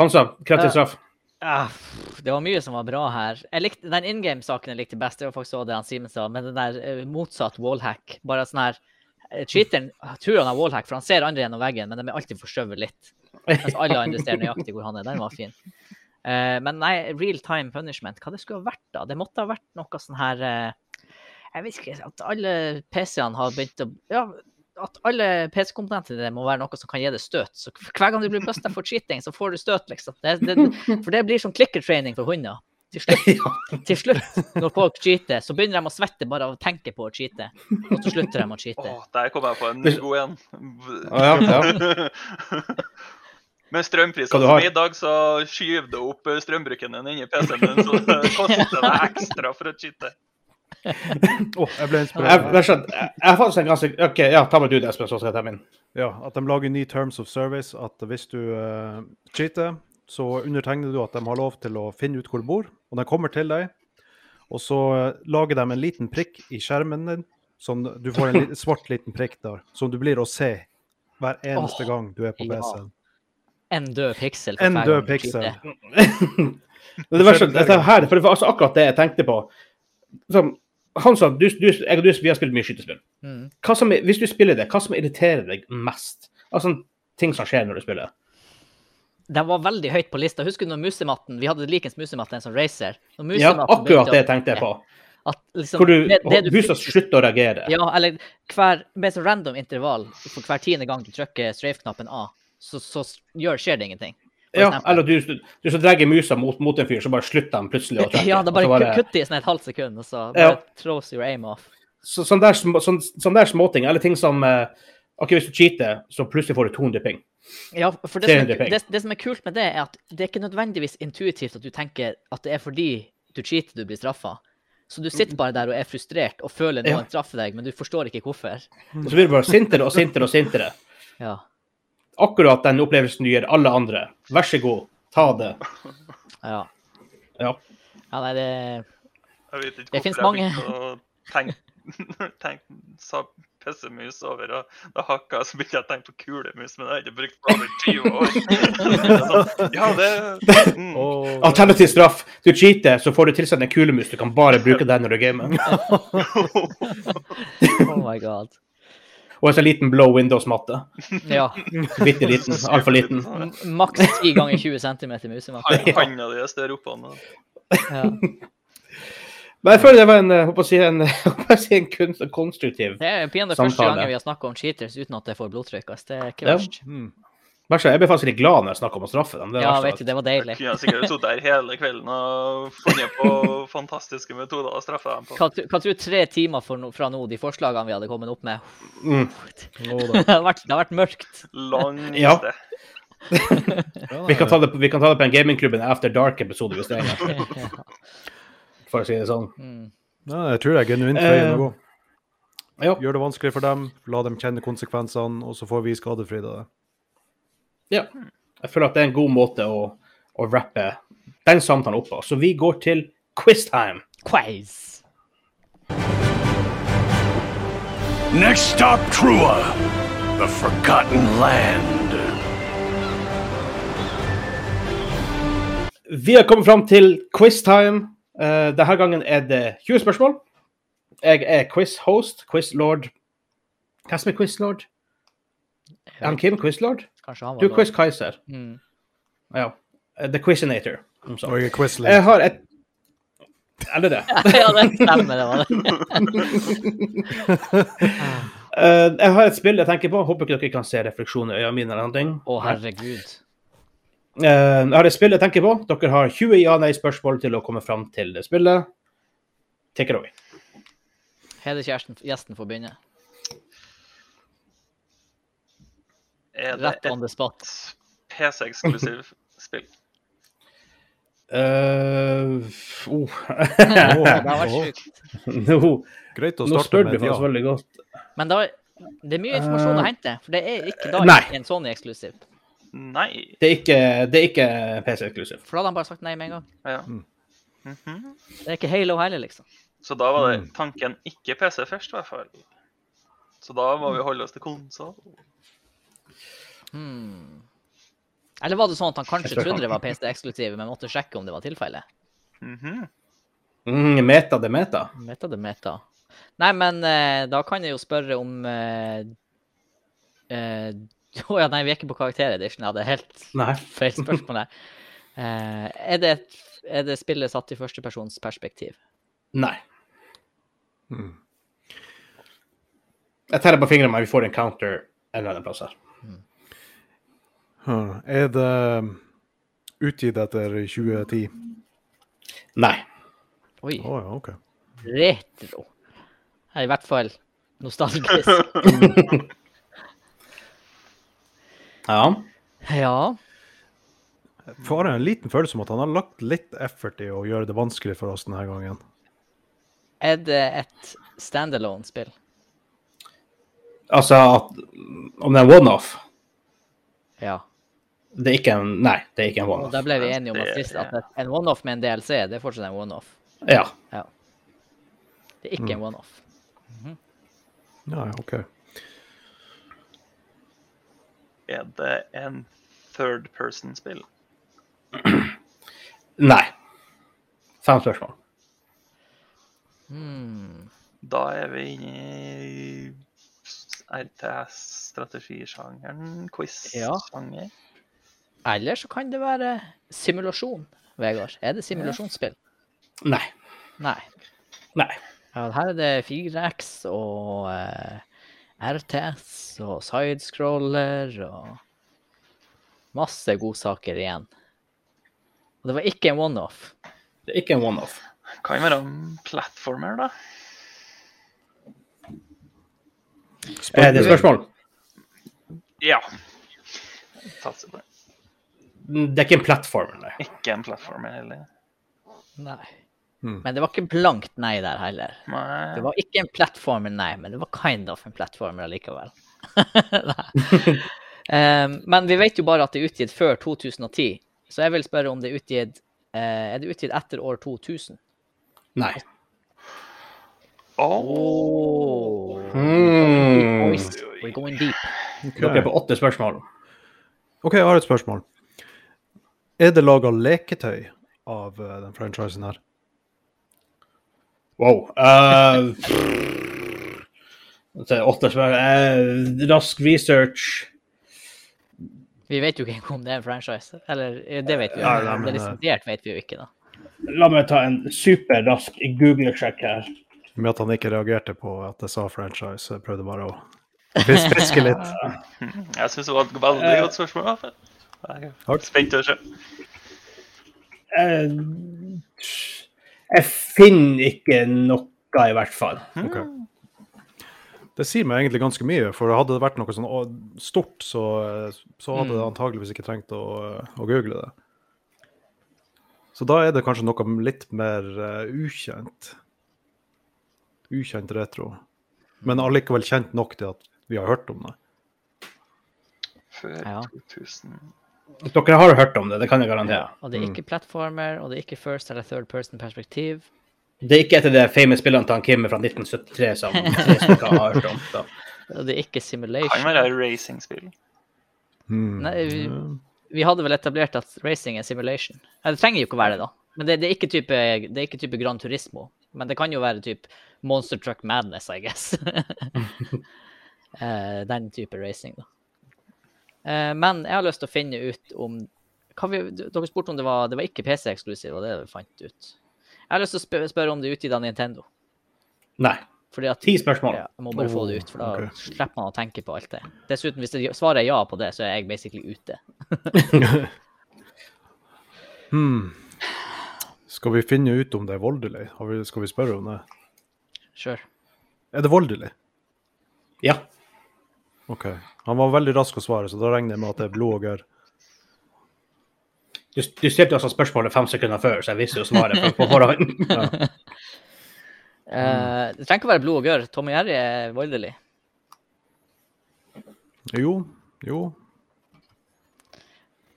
Hansa, kreativ straff. Ah, pff, det var mye som var bra her. Likte, Den in game-saken jeg likte best, det var faktisk også det han Simen sa, men den der eh, motsatt wallhack. Bare sånn her eh, Cheateren tror han har wallhack, for han ser andre gjennom veggen, men de er alltid forskjøvet litt. Mens alle andre ser nøyaktig hvor han er. Den var fin. Uh, men nei, real time punishment, hva det skulle ha vært da? Det måtte ha vært noe sånn her eh, Jeg vet ikke, at alle PC-ene har begynt å Ja, at alle PC-komponentene må være noe som kan gi deg støt. Så hver gang du blir busta for cheating, så får du støt, liksom. Det, det, (laughs) for det blir som klikker-training for hunder. Til slutt, (laughs) til slutt, når folk cheater, så begynner de å svette bare av å tenke på å cheate. Og så slutter de å cheate. Oh, der kom jeg på en god en. Ja, ja. (laughs) Med strømpriser som i dag, så skyver du opp strømbruken din inni PC-en din, så det koster deg ekstra for å cheate. (laughs) Åh, jeg ble inspirert. jeg, jeg, jeg har faktisk en ganske OK, ja, ta med du det, Espen, så skal jeg ta min. Ja, at de lager ny terms of service. At hvis du uh, cheater, så undertegner du at de har lov til å finne ut hvor du bor. Og de kommer til deg, og så eh, lager de en liten prikk i skjermen din. Sånn, du får en svart liten prikk der, som du blir å se hver eneste oh, gang du er på. PC-en. En død piksel. for En død piksel. (laughs) Det verste, dette her, for det var altså akkurat det jeg tenkte på. Som, Hansa, du, du, jeg og du, vi har spilt mye skytespill. Mm. Hva som, hvis du spiller det, hva som irriterer deg mest? Altså ting som skjer når du spiller. Den var veldig høyt på lista. Husker du når musematten Vi hadde likens musematte enn som Racer. Når Ja, akkurat det tenkte jeg på. At liksom, Hvor du, det, det du huset slutter å reagere. Ja, eller hver, med sånn random intervall for hver tiende gang du trykker strafe-knappen A, så, så gjør, skjer det ingenting. Ja, eksempel. eller du, du så drar musa mot, mot en fyr, så bare slutter han plutselig å (laughs) trekke. Ja, det bare, bare- kutter i sånn et halvt sekund, og så Ja. bare throws your aim off. så, sånn, der, sånn, sånn der småting, eller ting som eh, OK, hvis du cheater, så plutselig får du 200 ping. Ja, for det som, er, det, det som er kult med det, er at det er ikke nødvendigvis intuitivt at du tenker at det er fordi du cheater du blir straffa. Så du sitter bare der og er frustrert og føler noen Ja. straffer deg, men du forstår ikke hvorfor. Og så blir du bare sintere og sintere og sintere. Ja. Akkurat den opplevelsen du gir alle andre. Vær så god, ta det. Ja. Ja. ja nei, det Jeg vet ikke hvorfor mange. jeg begynte å tenke, (laughs) tenke sa pissemus over, og da hakka jeg, så begynte jeg å tenke på kulemus, men det har jeg ikke brukt på over 20 år. Sånn, (laughs) (laughs) ja, det mm. Oh. Alternativ straff. Du cheater, så får du tilsendt en kulemus. Du kan bare bruke den når du gamer. Oh my god. Og en så liten blow windows-matte. Ja. (laughs) Bitte liten. Altfor liten. Maks 10 ganger 20 cm musematte. Han- Handa di er større oppå nå. Ja. Men jeg føler det var en, jeg håper å si, en, (laughs) jeg håper å si en kunst, konstruktiv samtale. Det er pinadø første gang gangen vi har snakka om cheaters uten at det får blodtrykk. Det er ikke Ja. verst. mm. Er, Jeg ble faktisk litt glad når jeg snakka om å straffe dem. Det Ja, vet du, det var deilig. Kunne jeg sikkert sittet der hele kvelden og funnet (laughs) på fantastiske metoder å straffe dem på. Hva, tr- hva tror du tre timer for no, fra nå, de forslagene vi hadde kommet opp med Mm. Oh. (laughs) Det har vært, det har vært mørkt. Lang Ja. liste. (laughs) Ja, Vi kan ta det, vi kan ta det på en gamingklubben After Dark-episode hvis det er en. For å si det sånn. Mm. Ja, jeg tror det er genuint veien å Eh, gå. Gjør det vanskelig for dem, la dem kjenne konsekvensene, og så får vi skadefri av det. Ja. Jeg føler at det er en god måte å, å rappe den samtalen opp på. Så vi går til quiztime. Quiz. Next stop, Trua, the Forgotten Land. Vi har kommet fram til quiztime. Uh, denne gangen er det 20 spørsmål. Jeg er quiz-host, quiz-lord. Hva som er quiz-lord? Er han Kim quiz-lord? Kanskje han Du var er quiz-kaiser. Mm. Ja. Eh, The Quizinator. som. Og jeg er Quizling. Jeg har et Eller det. (laughs) ja, det stemmer, det var det. (laughs) Eh, jeg har et spill jeg tenker på. Håper ikke dere kan se refleksjoner i øynene mine. eller noen ting. Å, herregud. Eh, jeg har et spill jeg tenker på. Dere har 20 ja-nei-spørsmål til å komme fram til det spillet. Take it away. Hedekjæresten, gjesten får begynne. Er det Rett on the spot. PC-eksklusiv (laughs) spill? Uh, oh. det var sjukt. nå, Greit å nå spør du ja. veldig godt. Men da, det er mye informasjon å hente, for det er ikke, da Nei. en Sony eksklusiv. Nei. Det er ikke, ikke PC-eksklusiv. For da hadde han bare sagt nei med en gang. Ja. Mm. Mhm. Det er ikke Halo heller, liksom. Så da var det Mm. tanken ikke PC først, i hvert fall. Så da må vi holde oss til konsoll. Hmm. Eller var det sånn at han kanskje trodde han. det var PC-eksklusiv, men måtte sjekke om det var tilfellet? Mhm. Mm, meta det meta. Meta det meta. Nei, men eh, da kan jeg jo spørre om eh, eh, (laughs) Å ja, nei, vi er ikke på karakteredition. Jeg hadde helt Nei. (laughs) feil spørsmål der. Eh, er, det, et- er det spillet satt i førstepersons perspektiv? Nei. Mm. Jeg teller på fingrene meg vi får en counter en eller annen plass her. Hm. Er det utgitt etter 2010? Nei. Oi, Oh, ja, okay. retro. I hvert fall nostalgisk. (laughs) Ja. Ja. Får jeg en liten følelse om at han har lagt litt effort i å gjøre det vanskelig for oss denne gangen. Er det et standalone-spill? Altså at om det er en one-off Ja. Det er ikke en Nei, det er ikke en one-off. Da ble vi enige om at, Det- sist at en one-off med en DLC, det er fortsatt en one-off. Ja. Det er ikke en one-off. Ja, Nei, OK. Er det en third person-spill? (clears throat) Nei. Fem spørsmål. Hmm. Da er vi RTS-strategisjangeren, Ja. quiz-sjanger. Eller så kan det være simulasjon, Vegard. Er det simulasjonsspill? Nei. Nei. Nei. Ja, her er det 4X og uh, RTS og sidescroller og masse godsaker igjen. Og det var ikke en one-off. Det er ikke en one-off. Kan være en platformer, da. Er det spørsmål? Ja. Satser på det. Det er ikke en plattform, nei. Ikke en plattform heller. Nei. Mm. Men det var ikke blankt nei der heller. Nei. Det var ikke en plattform, nei, men det var kind of en plattform likevel. um, (laughs) (laughs) men vi vet jo bare at det er utgitt før 2010, så jeg vil spørre om det er utgitt uh, Er det utgitt etter år 2000? Nei. Åh. Oh. Mm. We're going deep. Dere er på åtte spørsmål. OK, jeg har et spørsmål. Er det laga leketøy av uh, den franchisen her? Wow. (laughs) Uh, åtte spørsmål. uh, rask research. Vi vet jo ikke om det er en franchise. Eller det vet vi jo. Ja, men, det er liksom, vet vi jo ikke, da. La meg ta en superrask Google-sjekk her. Med at han ikke reagerte på at jeg sa franchise. Jeg prøvde bare å (laughs) fis- fiske litt. Jeg syns det var et veldig Eh. godt spørsmål. Jeg er spent å se. Eh, jeg finner ikke noe, i hvert fall. Okay. Det sier meg egentlig ganske mye, for hadde det vært noe sånn stort, så, så hadde jeg antageligvis ikke trengt å, å google det. Så da er det kanskje noe litt mer eh, ukjent. Ukjent retro. Men allikevel kjent nok til at vi har hørt om det. Før Ja. 2000. Dere har hørt om det, det kan jeg garantere. Og det er ikke platformer, og det er ikke first eller third person perspektiv. Det er ikke et av de famous spillene til han Kim fra 1973 som (laughs) vi har hørt om. Da. Og det er ikke simulation. Kan være racingspill. Hmm. Nei, vi, vi hadde vel etablert at racing er simulation. Nei, det trenger jo ikke å være det, da. Men det, det, er ikke type, det er ikke type Gran Turismo. Men det kan jo være type Monster Truck Madness, I guess. uh, (laughs) den type racing, da. Uh, men jeg har lyst til å finne ut om vi, Dere spurte om det var Det var ikke PC-eksklusiv, og det vi fant ut. Jeg har lyst til å spørre, spørre om det er utgitt av Nintendo. Nei. At Ti spørsmål. ja, jeg må bare få det ut, for da okay. slipper man å tenke på alt det. Dessuten, hvis det, svaret er ja på det, så er jeg basically ute. (laughs) Hmm. Skal vi finne ut om det er voldelig? Skal vi spørre om det? Sure. Er det voldelig? Ja. OK. Han var veldig rask å svare, så da regner jeg med at det er blod og gørr. Du, du stilte altså spørsmålet fem sekunder før, så jeg visste jo svaret på, forhånd. (laughs) (laughs) Ja. uh, det trenger ikke å være blod og gørr. Tom og Jerry er voldelig. Jo, jo.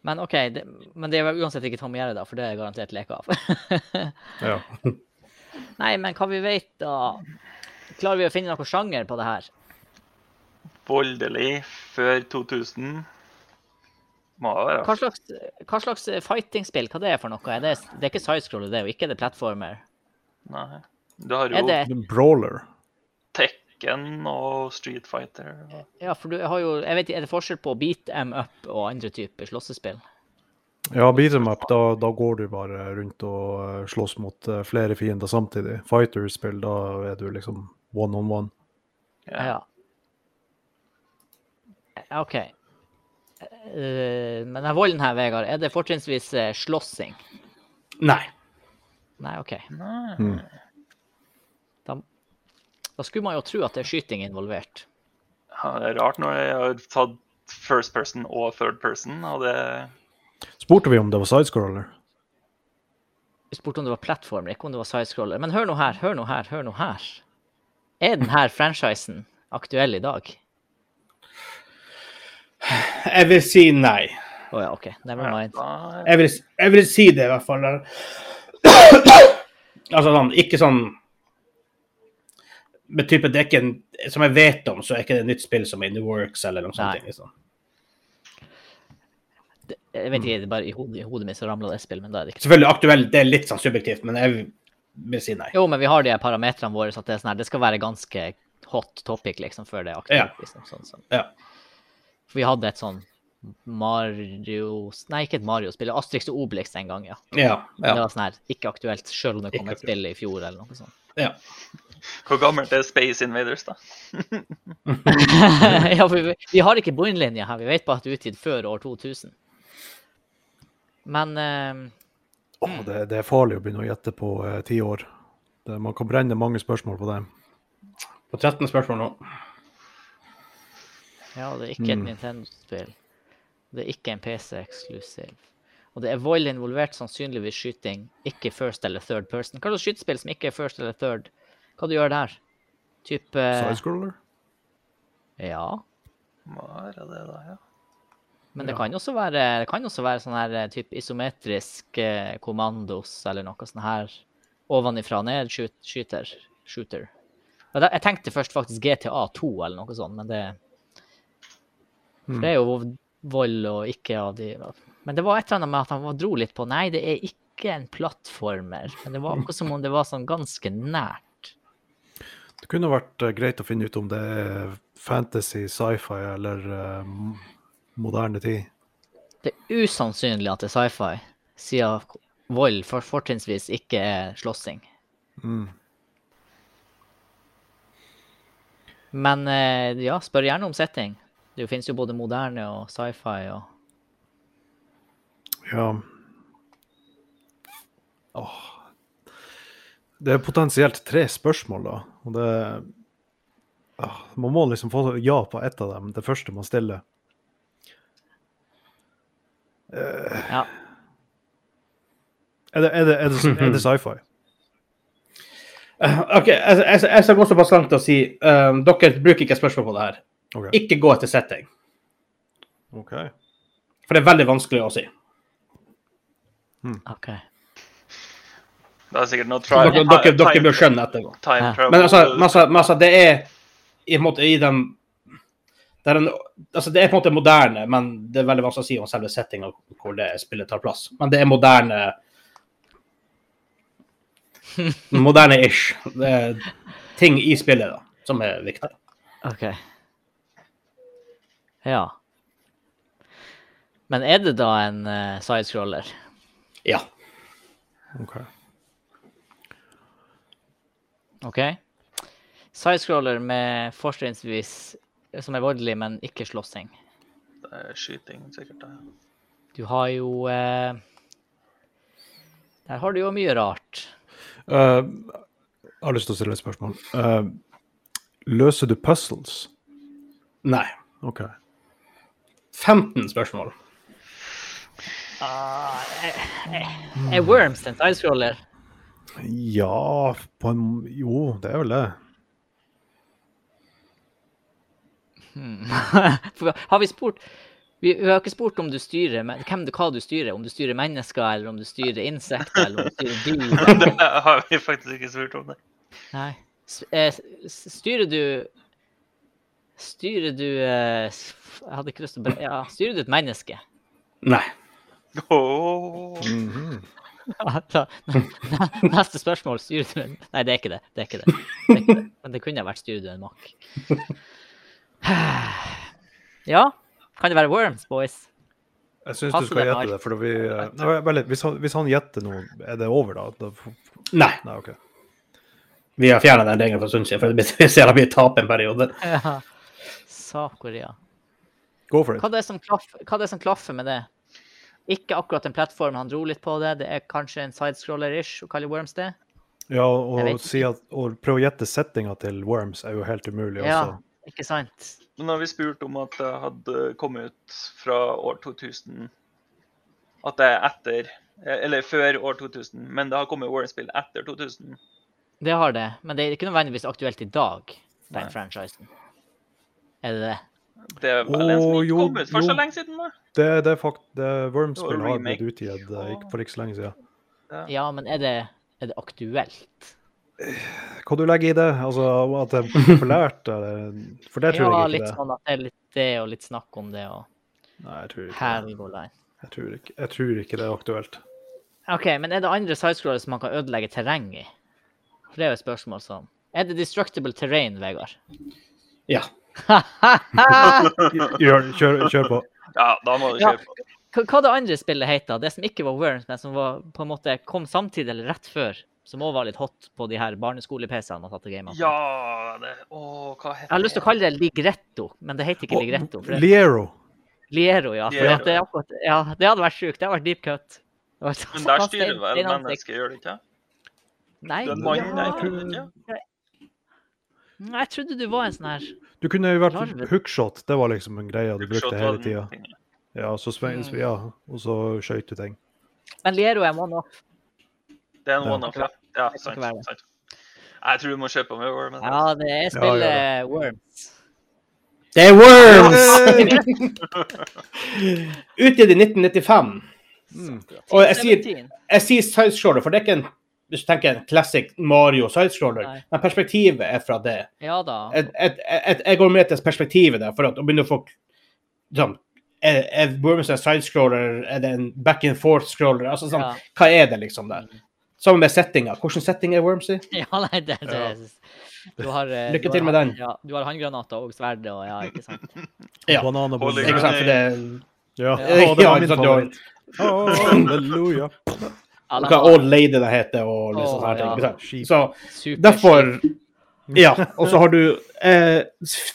Men OK, det, men det er uansett ikke Tom og Jerry, da, for det er garantert leke av. (laughs) Ja. Nei, men hva vi vet, da Klarer vi å finne noen sjanger på det her? Voldelig før 2000. Må det være. Hva slags, hva slags fighting-spill? Hva det er for noe? Er det, det er ikke sidescroller, det er jo ikke det platformer. Nei. Du har jo det Brawler. Tekken og Street Fighter. og- Ja, for du har jo Jeg vet ikke, er det forskjell på beat em up og andre typer slåssespill? Ja, beat em up, da, da går du bare rundt og eh, slåss mot eh, flere fiender samtidig. Fighter-spill, da er du liksom one on one. Ja. Ja, OK. Eh, men den volden her, Vegard, er det fortrinnsvis slåssing? Nei. Nei, OK. Nei. Mm. Da, da skulle man jo tro at det er skyting involvert. Ja, det er rart når jeg har tatt first person og third person, og det Spurte vi om det var sidescroller? Vi spurte om det var plattformer, ikke om det var sidescroller. Men hør nå her, hør nå her, hør nå her. Er denne franchisen aktuell i dag? Jeg vil si nei. Å ja, OK. Never mind. Jeg vil, jeg vil si det, i hvert fall. altså sånn, ikke sånn med type det er ikke en, Som jeg vet om, så er ikke det et nytt spill som er in the works, eller noe sånt. Liksom. Jeg vet ikke, det er bare i hodet, i hodet mitt så ramla det spill, men da er det ikke Selvfølgelig aktuelt, det er litt sånn subjektivt, men jeg vil si nei. Jo, men vi har de parametrene våre, så at det er sånn her, det skal være ganske hot topic liksom, før det er aktuelt. Ja. Liksom, sånn, sånn. Ja. For vi hadde et sånn Mario Nei, ikke et Mario-spill. Astrix og Obelix en gang, ja. Ja. Det var sånn her, ikke aktuelt, selv om det kom Ikke et spill i fjor eller noe sånt. ja. Hvor gammelt er Space Invaders, da? (laughs) ja, vi, vi har ikke bunnlinje her, vi vet bare at det er utgitt før år 2000. Men uh, oh, det, det er farlig å begynne å gjette på eh, ti år. Det, man kan brenne mange spørsmål på det. På 13 spørsmål nå. ja, det er ikke et Mm. Nintendo-spill. Det er ikke en PC-eksklusiv. Og det er vold involvert, sannsynligvis skyting, ikke first eller third person. Hva slags skytespill som ikke er first eller third? Hva du gjør der? Type Sidescroller? Ja. Hva er det da, ja? Men det kan også være, det kan også være sånn her type isometrisk eh, kommandos eller noe sånn her ovenifra og ned shoot, skyter, shooter. Jeg tenkte først faktisk GTA 2 eller noe sånt, men det, for det er jo vold og ikke av de Men det var et eller annet med at han dro litt på Nei, det er ikke en plattformer. Men det var akkurat som om det var sånn ganske nært. Det kunne vært eh, greit å finne ut om det er fantasy, sci-fi eller eh, m- moderne tid. Det er usannsynlig at det er sci-fi, siden vold for, fortrinnsvis ikke er slåssing. Mm. Men eh, ja, spør gjerne om setting. Det finnes jo både moderne og sci-fi og Ja. Åh. Det er potensielt tre spørsmål, da. Og det Åh, Man må liksom få ja på ett av dem, det første man stiller. Ja. Er det, det, det, er det (laughs) sci-fi? Eh, OK, jeg, jeg, jeg skal gå såpass langt til å si um, dere bruker ikke spørsmål på det her. Okay. Ikke gå etter setting, ok. for det er veldig vanskelig å si. OK. Det er sikkert noe Dere, tri- dere, dere bør skjønne etterpå. Time Ja. travel. Men altså, masse, masse, altså det er i måte i den det er, en, altså det er på en måte moderne, men det er veldig vanskelig å si om selve settinga hvor det spillet tar plass. Men det er moderne (laughs) Moderne-ish. Det er ting i spillet da, som er viktig. OK. Ja. Men er det da en uh, sidescroller? Ja. ok. OK? Sidescroller med fortrinnsvis som er voldelig, men ikke slåssing. Det er skyting, sikkert. Ja. Du har jo eh, Der har du jo mye rart. Uh, jeg har lyst til å stille et spørsmål. Uh, løser du puzzles? Nei. OK. 15 spørsmål. Uh, er- er- er Worms en sidescroller? Ja, på en Jo, det er vel det. Hmm. (laughs) Har vi spurt vi, vi har ikke spurt om du styrer, men, hvem du, hva du styrer. Om du styrer mennesker, eller om du styrer insekter, eller om du styrer dyr. (laughs) Det har vi faktisk ikke spurt om det. nei. Eh, styrer du Styrer du eh, Jeg hadde ikke lyst til å bare Ja, styrer du et menneske? Nei. Oh. Mm -hmm. Neste spørsmål. Styrer du en Nei, det er ikke det. Det er ikke det. det, er ikke det. Men det kunne ha vært styrer du en makk. (sighs) Ja, kan det være Worms, boys? Jeg syns du skal gjette det, for vi eh, nei, litt, hvis, han, hvis han gjetter noe, er det over, da? da Nei. nei, okay. Vi har fjerna den regelen for en stund siden, for vi ser at vi taper en periode. Ja. Sa-Korea. Go for Hva er, det som klaffer, hva det er som klaffer med det? Ikke akkurat en plattform, han dro litt på det. Det er kanskje en sidescroller-ish å kalle Worms det. Ja, og, si at, og prøve å gjette settinga til Worms er jo helt umulig Ja, også. Ikke sant? Men har vi spurt om at det hadde kommet ut fra år 2000 At det er etter Eller før år 2000, men det har kommet Warren-spill etter 2000. Det har det, men det er ikke nødvendigvis aktuelt i dag, den Nei. franchisen. Er det det? Det er vel en som ikke kom ut for så lenge siden, da. Det, det er fakt... Det Worms-spill har blitt utgitt eh, for ikke så lenge siden. Ja, men er det, er det aktuelt? Hva du legger i det? Altså at det er populært? Eller? For det tror ja, jeg litt ikke det. sånn at det er litt det, og litt snakk om det, og Nei, jeg tror ikke det. Jeg tror ikke, jeg tror ikke det er aktuelt. OK, men er det andre sidescroller som man kan ødelegge terreng i? For det er jo et spørsmål som Er det destructible terrain, Vegard? Ja. (laughs) kjør, kjør, kjør på. Ja, da må du kjøre på. Hva, hva det andre spillet heter? Det som ikke var Worms, men som var, på en måte kom samtidig eller rett før? Som òg var litt hot på de her barneskole-PC-ene man satte gamene på. Ja, det Å, hva heter Jeg har lyst til å kalle det Ligretto, men det heter ikke Ligretto. For det, Liero. Liero, ja. For Liero. at det, akkurat, ja. Det hadde vært sjukt. Det hadde vært deep cut. Det var Men der styrer vel mennesket, gjør det ikke? Nei, Du er mann ja, der, ikke? Nei, jeg trodde du var en sånn her Du kunne jo vært Larve. hookshot. Det var liksom en greie du brukte hele den tida. Ja, så spe- vi ja, og så skøyt du ting. Men Liero er one-off. Det er en one-off, ja. Ja, sant. sant. Jeg tror du må kjøpe med Worm. Ja, det er Ja, ja, Worms. Det er Worms! (laughs) Utgitt i 1995. Mm. Og jeg sier, 17. jeg sier sidescroller, for det er ikke en hvis du tenker en classic Mario sidescroller, men perspektivet er fra det. Ja da. Et, et, et, jeg går med til perspektivet der, for å begynne å få sånn, er, er Worms en sidescroller, er det en back and forth-scroller? Altså, sånn, Ja. Hva er det, liksom, der? Sammen med settinga. Hvilken setting er Worms i? (laughs) Ja, nei, det, det Ja. Du har, eh, Lykke du har til med den. Ja, du har håndgranater og sverd og ja, ikke sant. (laughs) Ja. Banan og bolle. Ikke sant? For det Ja, Ja, det var min favoritt. Halleluja. (laughs) Ja, de Hva Old Lady det heter, og liksom sånne ting. ja. Så derfor Ja. Og så har du eh,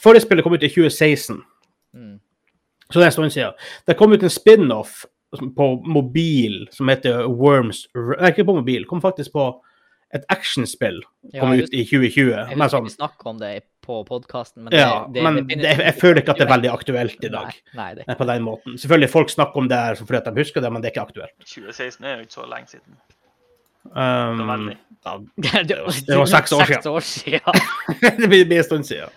Forrige spillet kom ut i 2016. Mm. Så det er en stund siden. Det kom ut en spin-off på mobil som heter Worms Nei, ikke på mobil. Kom faktisk på et actionspill. Ja, Kom jeg ut i 2020. Jeg husker sånn, vi snakket om det på podkasten, men, ja, det, det, men det, det, jeg føler ikke at det er veldig aktuelt i dag. Nei, nei, det På den måten. Selvfølgelig, folk snakker om det her fordi at de husker det, men det er ikke aktuelt. 2016 er jo ikke så lenge siden. Um, ja, (laughs) det, det var seks år siden. År siden. (laughs) det blir, en stund siden.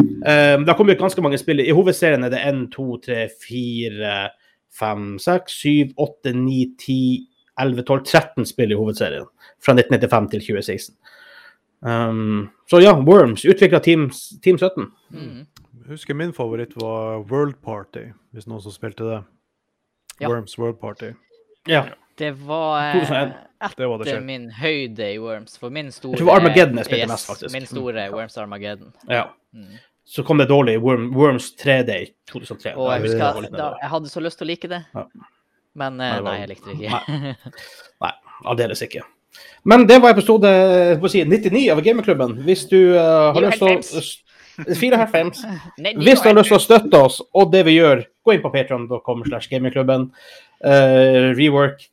Um, det har kommet ut ganske mange spill. I hovedserien er det 1, 2, 3, 4, 5, 6, 7, 8, 9, 10, 11, 12, 13 spill i hovedserien. Fra 1995 til 2016. Um, så ja, Worms, utvikla Team, Team 17. Mm. Husker min favoritt var World Party, hvis noen som spilte det. Ja. Worms World Party. Ja. Det var eh, 2001. Det var det etter min høyde i Worms. For min store tror det var Armageddon jeg spilte mest, faktisk. Min store Worms Armageddon. ja. Mm. Så kom det dårlig Worm, Worms 3D i 2003. Og jeg husker da, jeg hadde så lyst til å like det, Ja. men eh, Nei, var- nei, jeg likte det ikke. Nei, aldeles ikke. Men det var episode si, 99 av Gamerklubben. Hvis du uh, har lyst til å 94. (laughs) Nei, Hvis du har lyst til å støtte oss og det vi gjør, gå inn på patreon.com slash gamingklubben. Uh, rework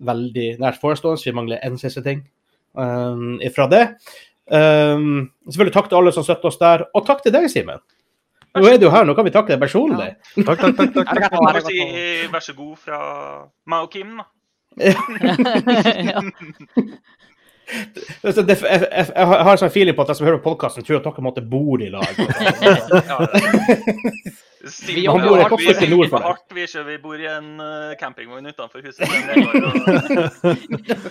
veldig nært forestående, vi mangler en siste ting um, ifra det. Um, selvfølgelig takk til alle som støtter oss der, og takk til deg, Simen. Nå er du her, nå kan vi takke deg personlig. (laughs) Takk, takk, takk. takk. Må vi arigato. si vær så god fra meg og Kim, da. ja. (laughs) Jeg, jeg, jeg har en sånn feeling på at de som hører på podkasten, tror at dere måtte bo i lag. (laughs) Vi Han bor et vi, nord for deg. hardt, vi, vi bor i en uh, campingvogn utenfor huset. (laughs)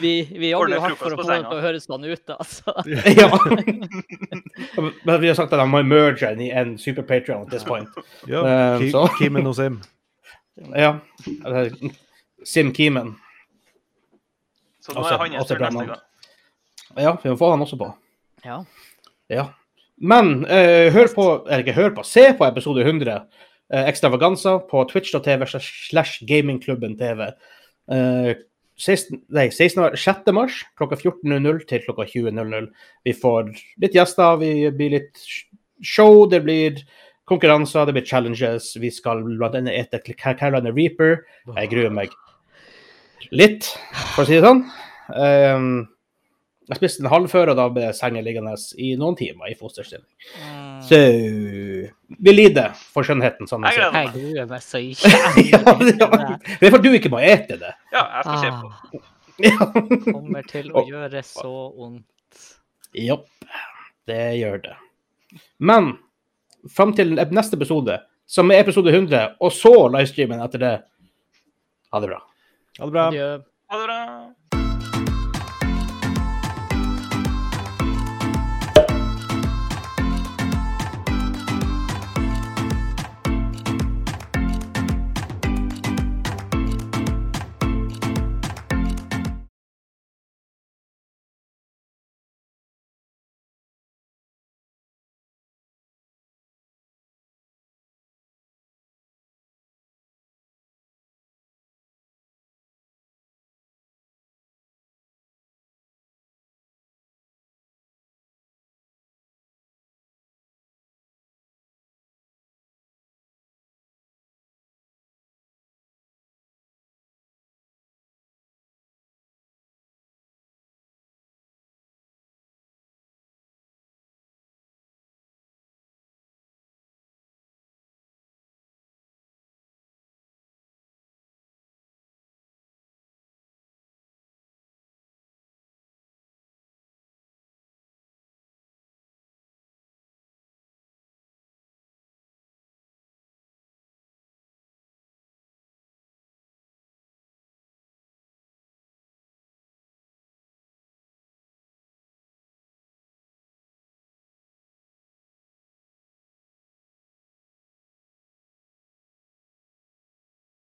Vi, vi jobber jo hardt for å få det til å høres sånn ut, altså. (laughs) ja. Men vi har sagt at de må merge i en super Patrion at this point. Ja, Eh, Ki- Kimen og Sim. (laughs) Ja. Sim Kimen. Så nå er han bra neste gang. Ja, vi må få han også på. Ja. Ja. Men eh, hør på, eller ikke hør på, se på episode 100, eh, Extravaganza, på twitch.tv slash gamingklubben TV. Eh, 16, nei, 16, 6. mars klokka 14.00 til klokka 20.00. Vi får litt gjester, vi blir litt show, det blir konkurranser, det blir challenges. Vi skal annet ete Carolina Reaper. Jeg gruer meg litt, for å si det sånn. Um, jeg spiste en halvfør, og da ble sengen liggende i noen timer i fosterstilling. Mm. Så vi lider for skjønnheten, sånn Jeg sier. Jeg gruer meg så ikke. (laughs) Det er for du ikke må ete det. Ja, jeg skal se på. Ah, (laughs) Ja. kommer til å gjøre så vondt. Jopp. Det gjør det. Men fram til neste episode, som er episode 100, og så livestreamen etter det Ha det bra. Ha det bra. Adjø. Ha det bra.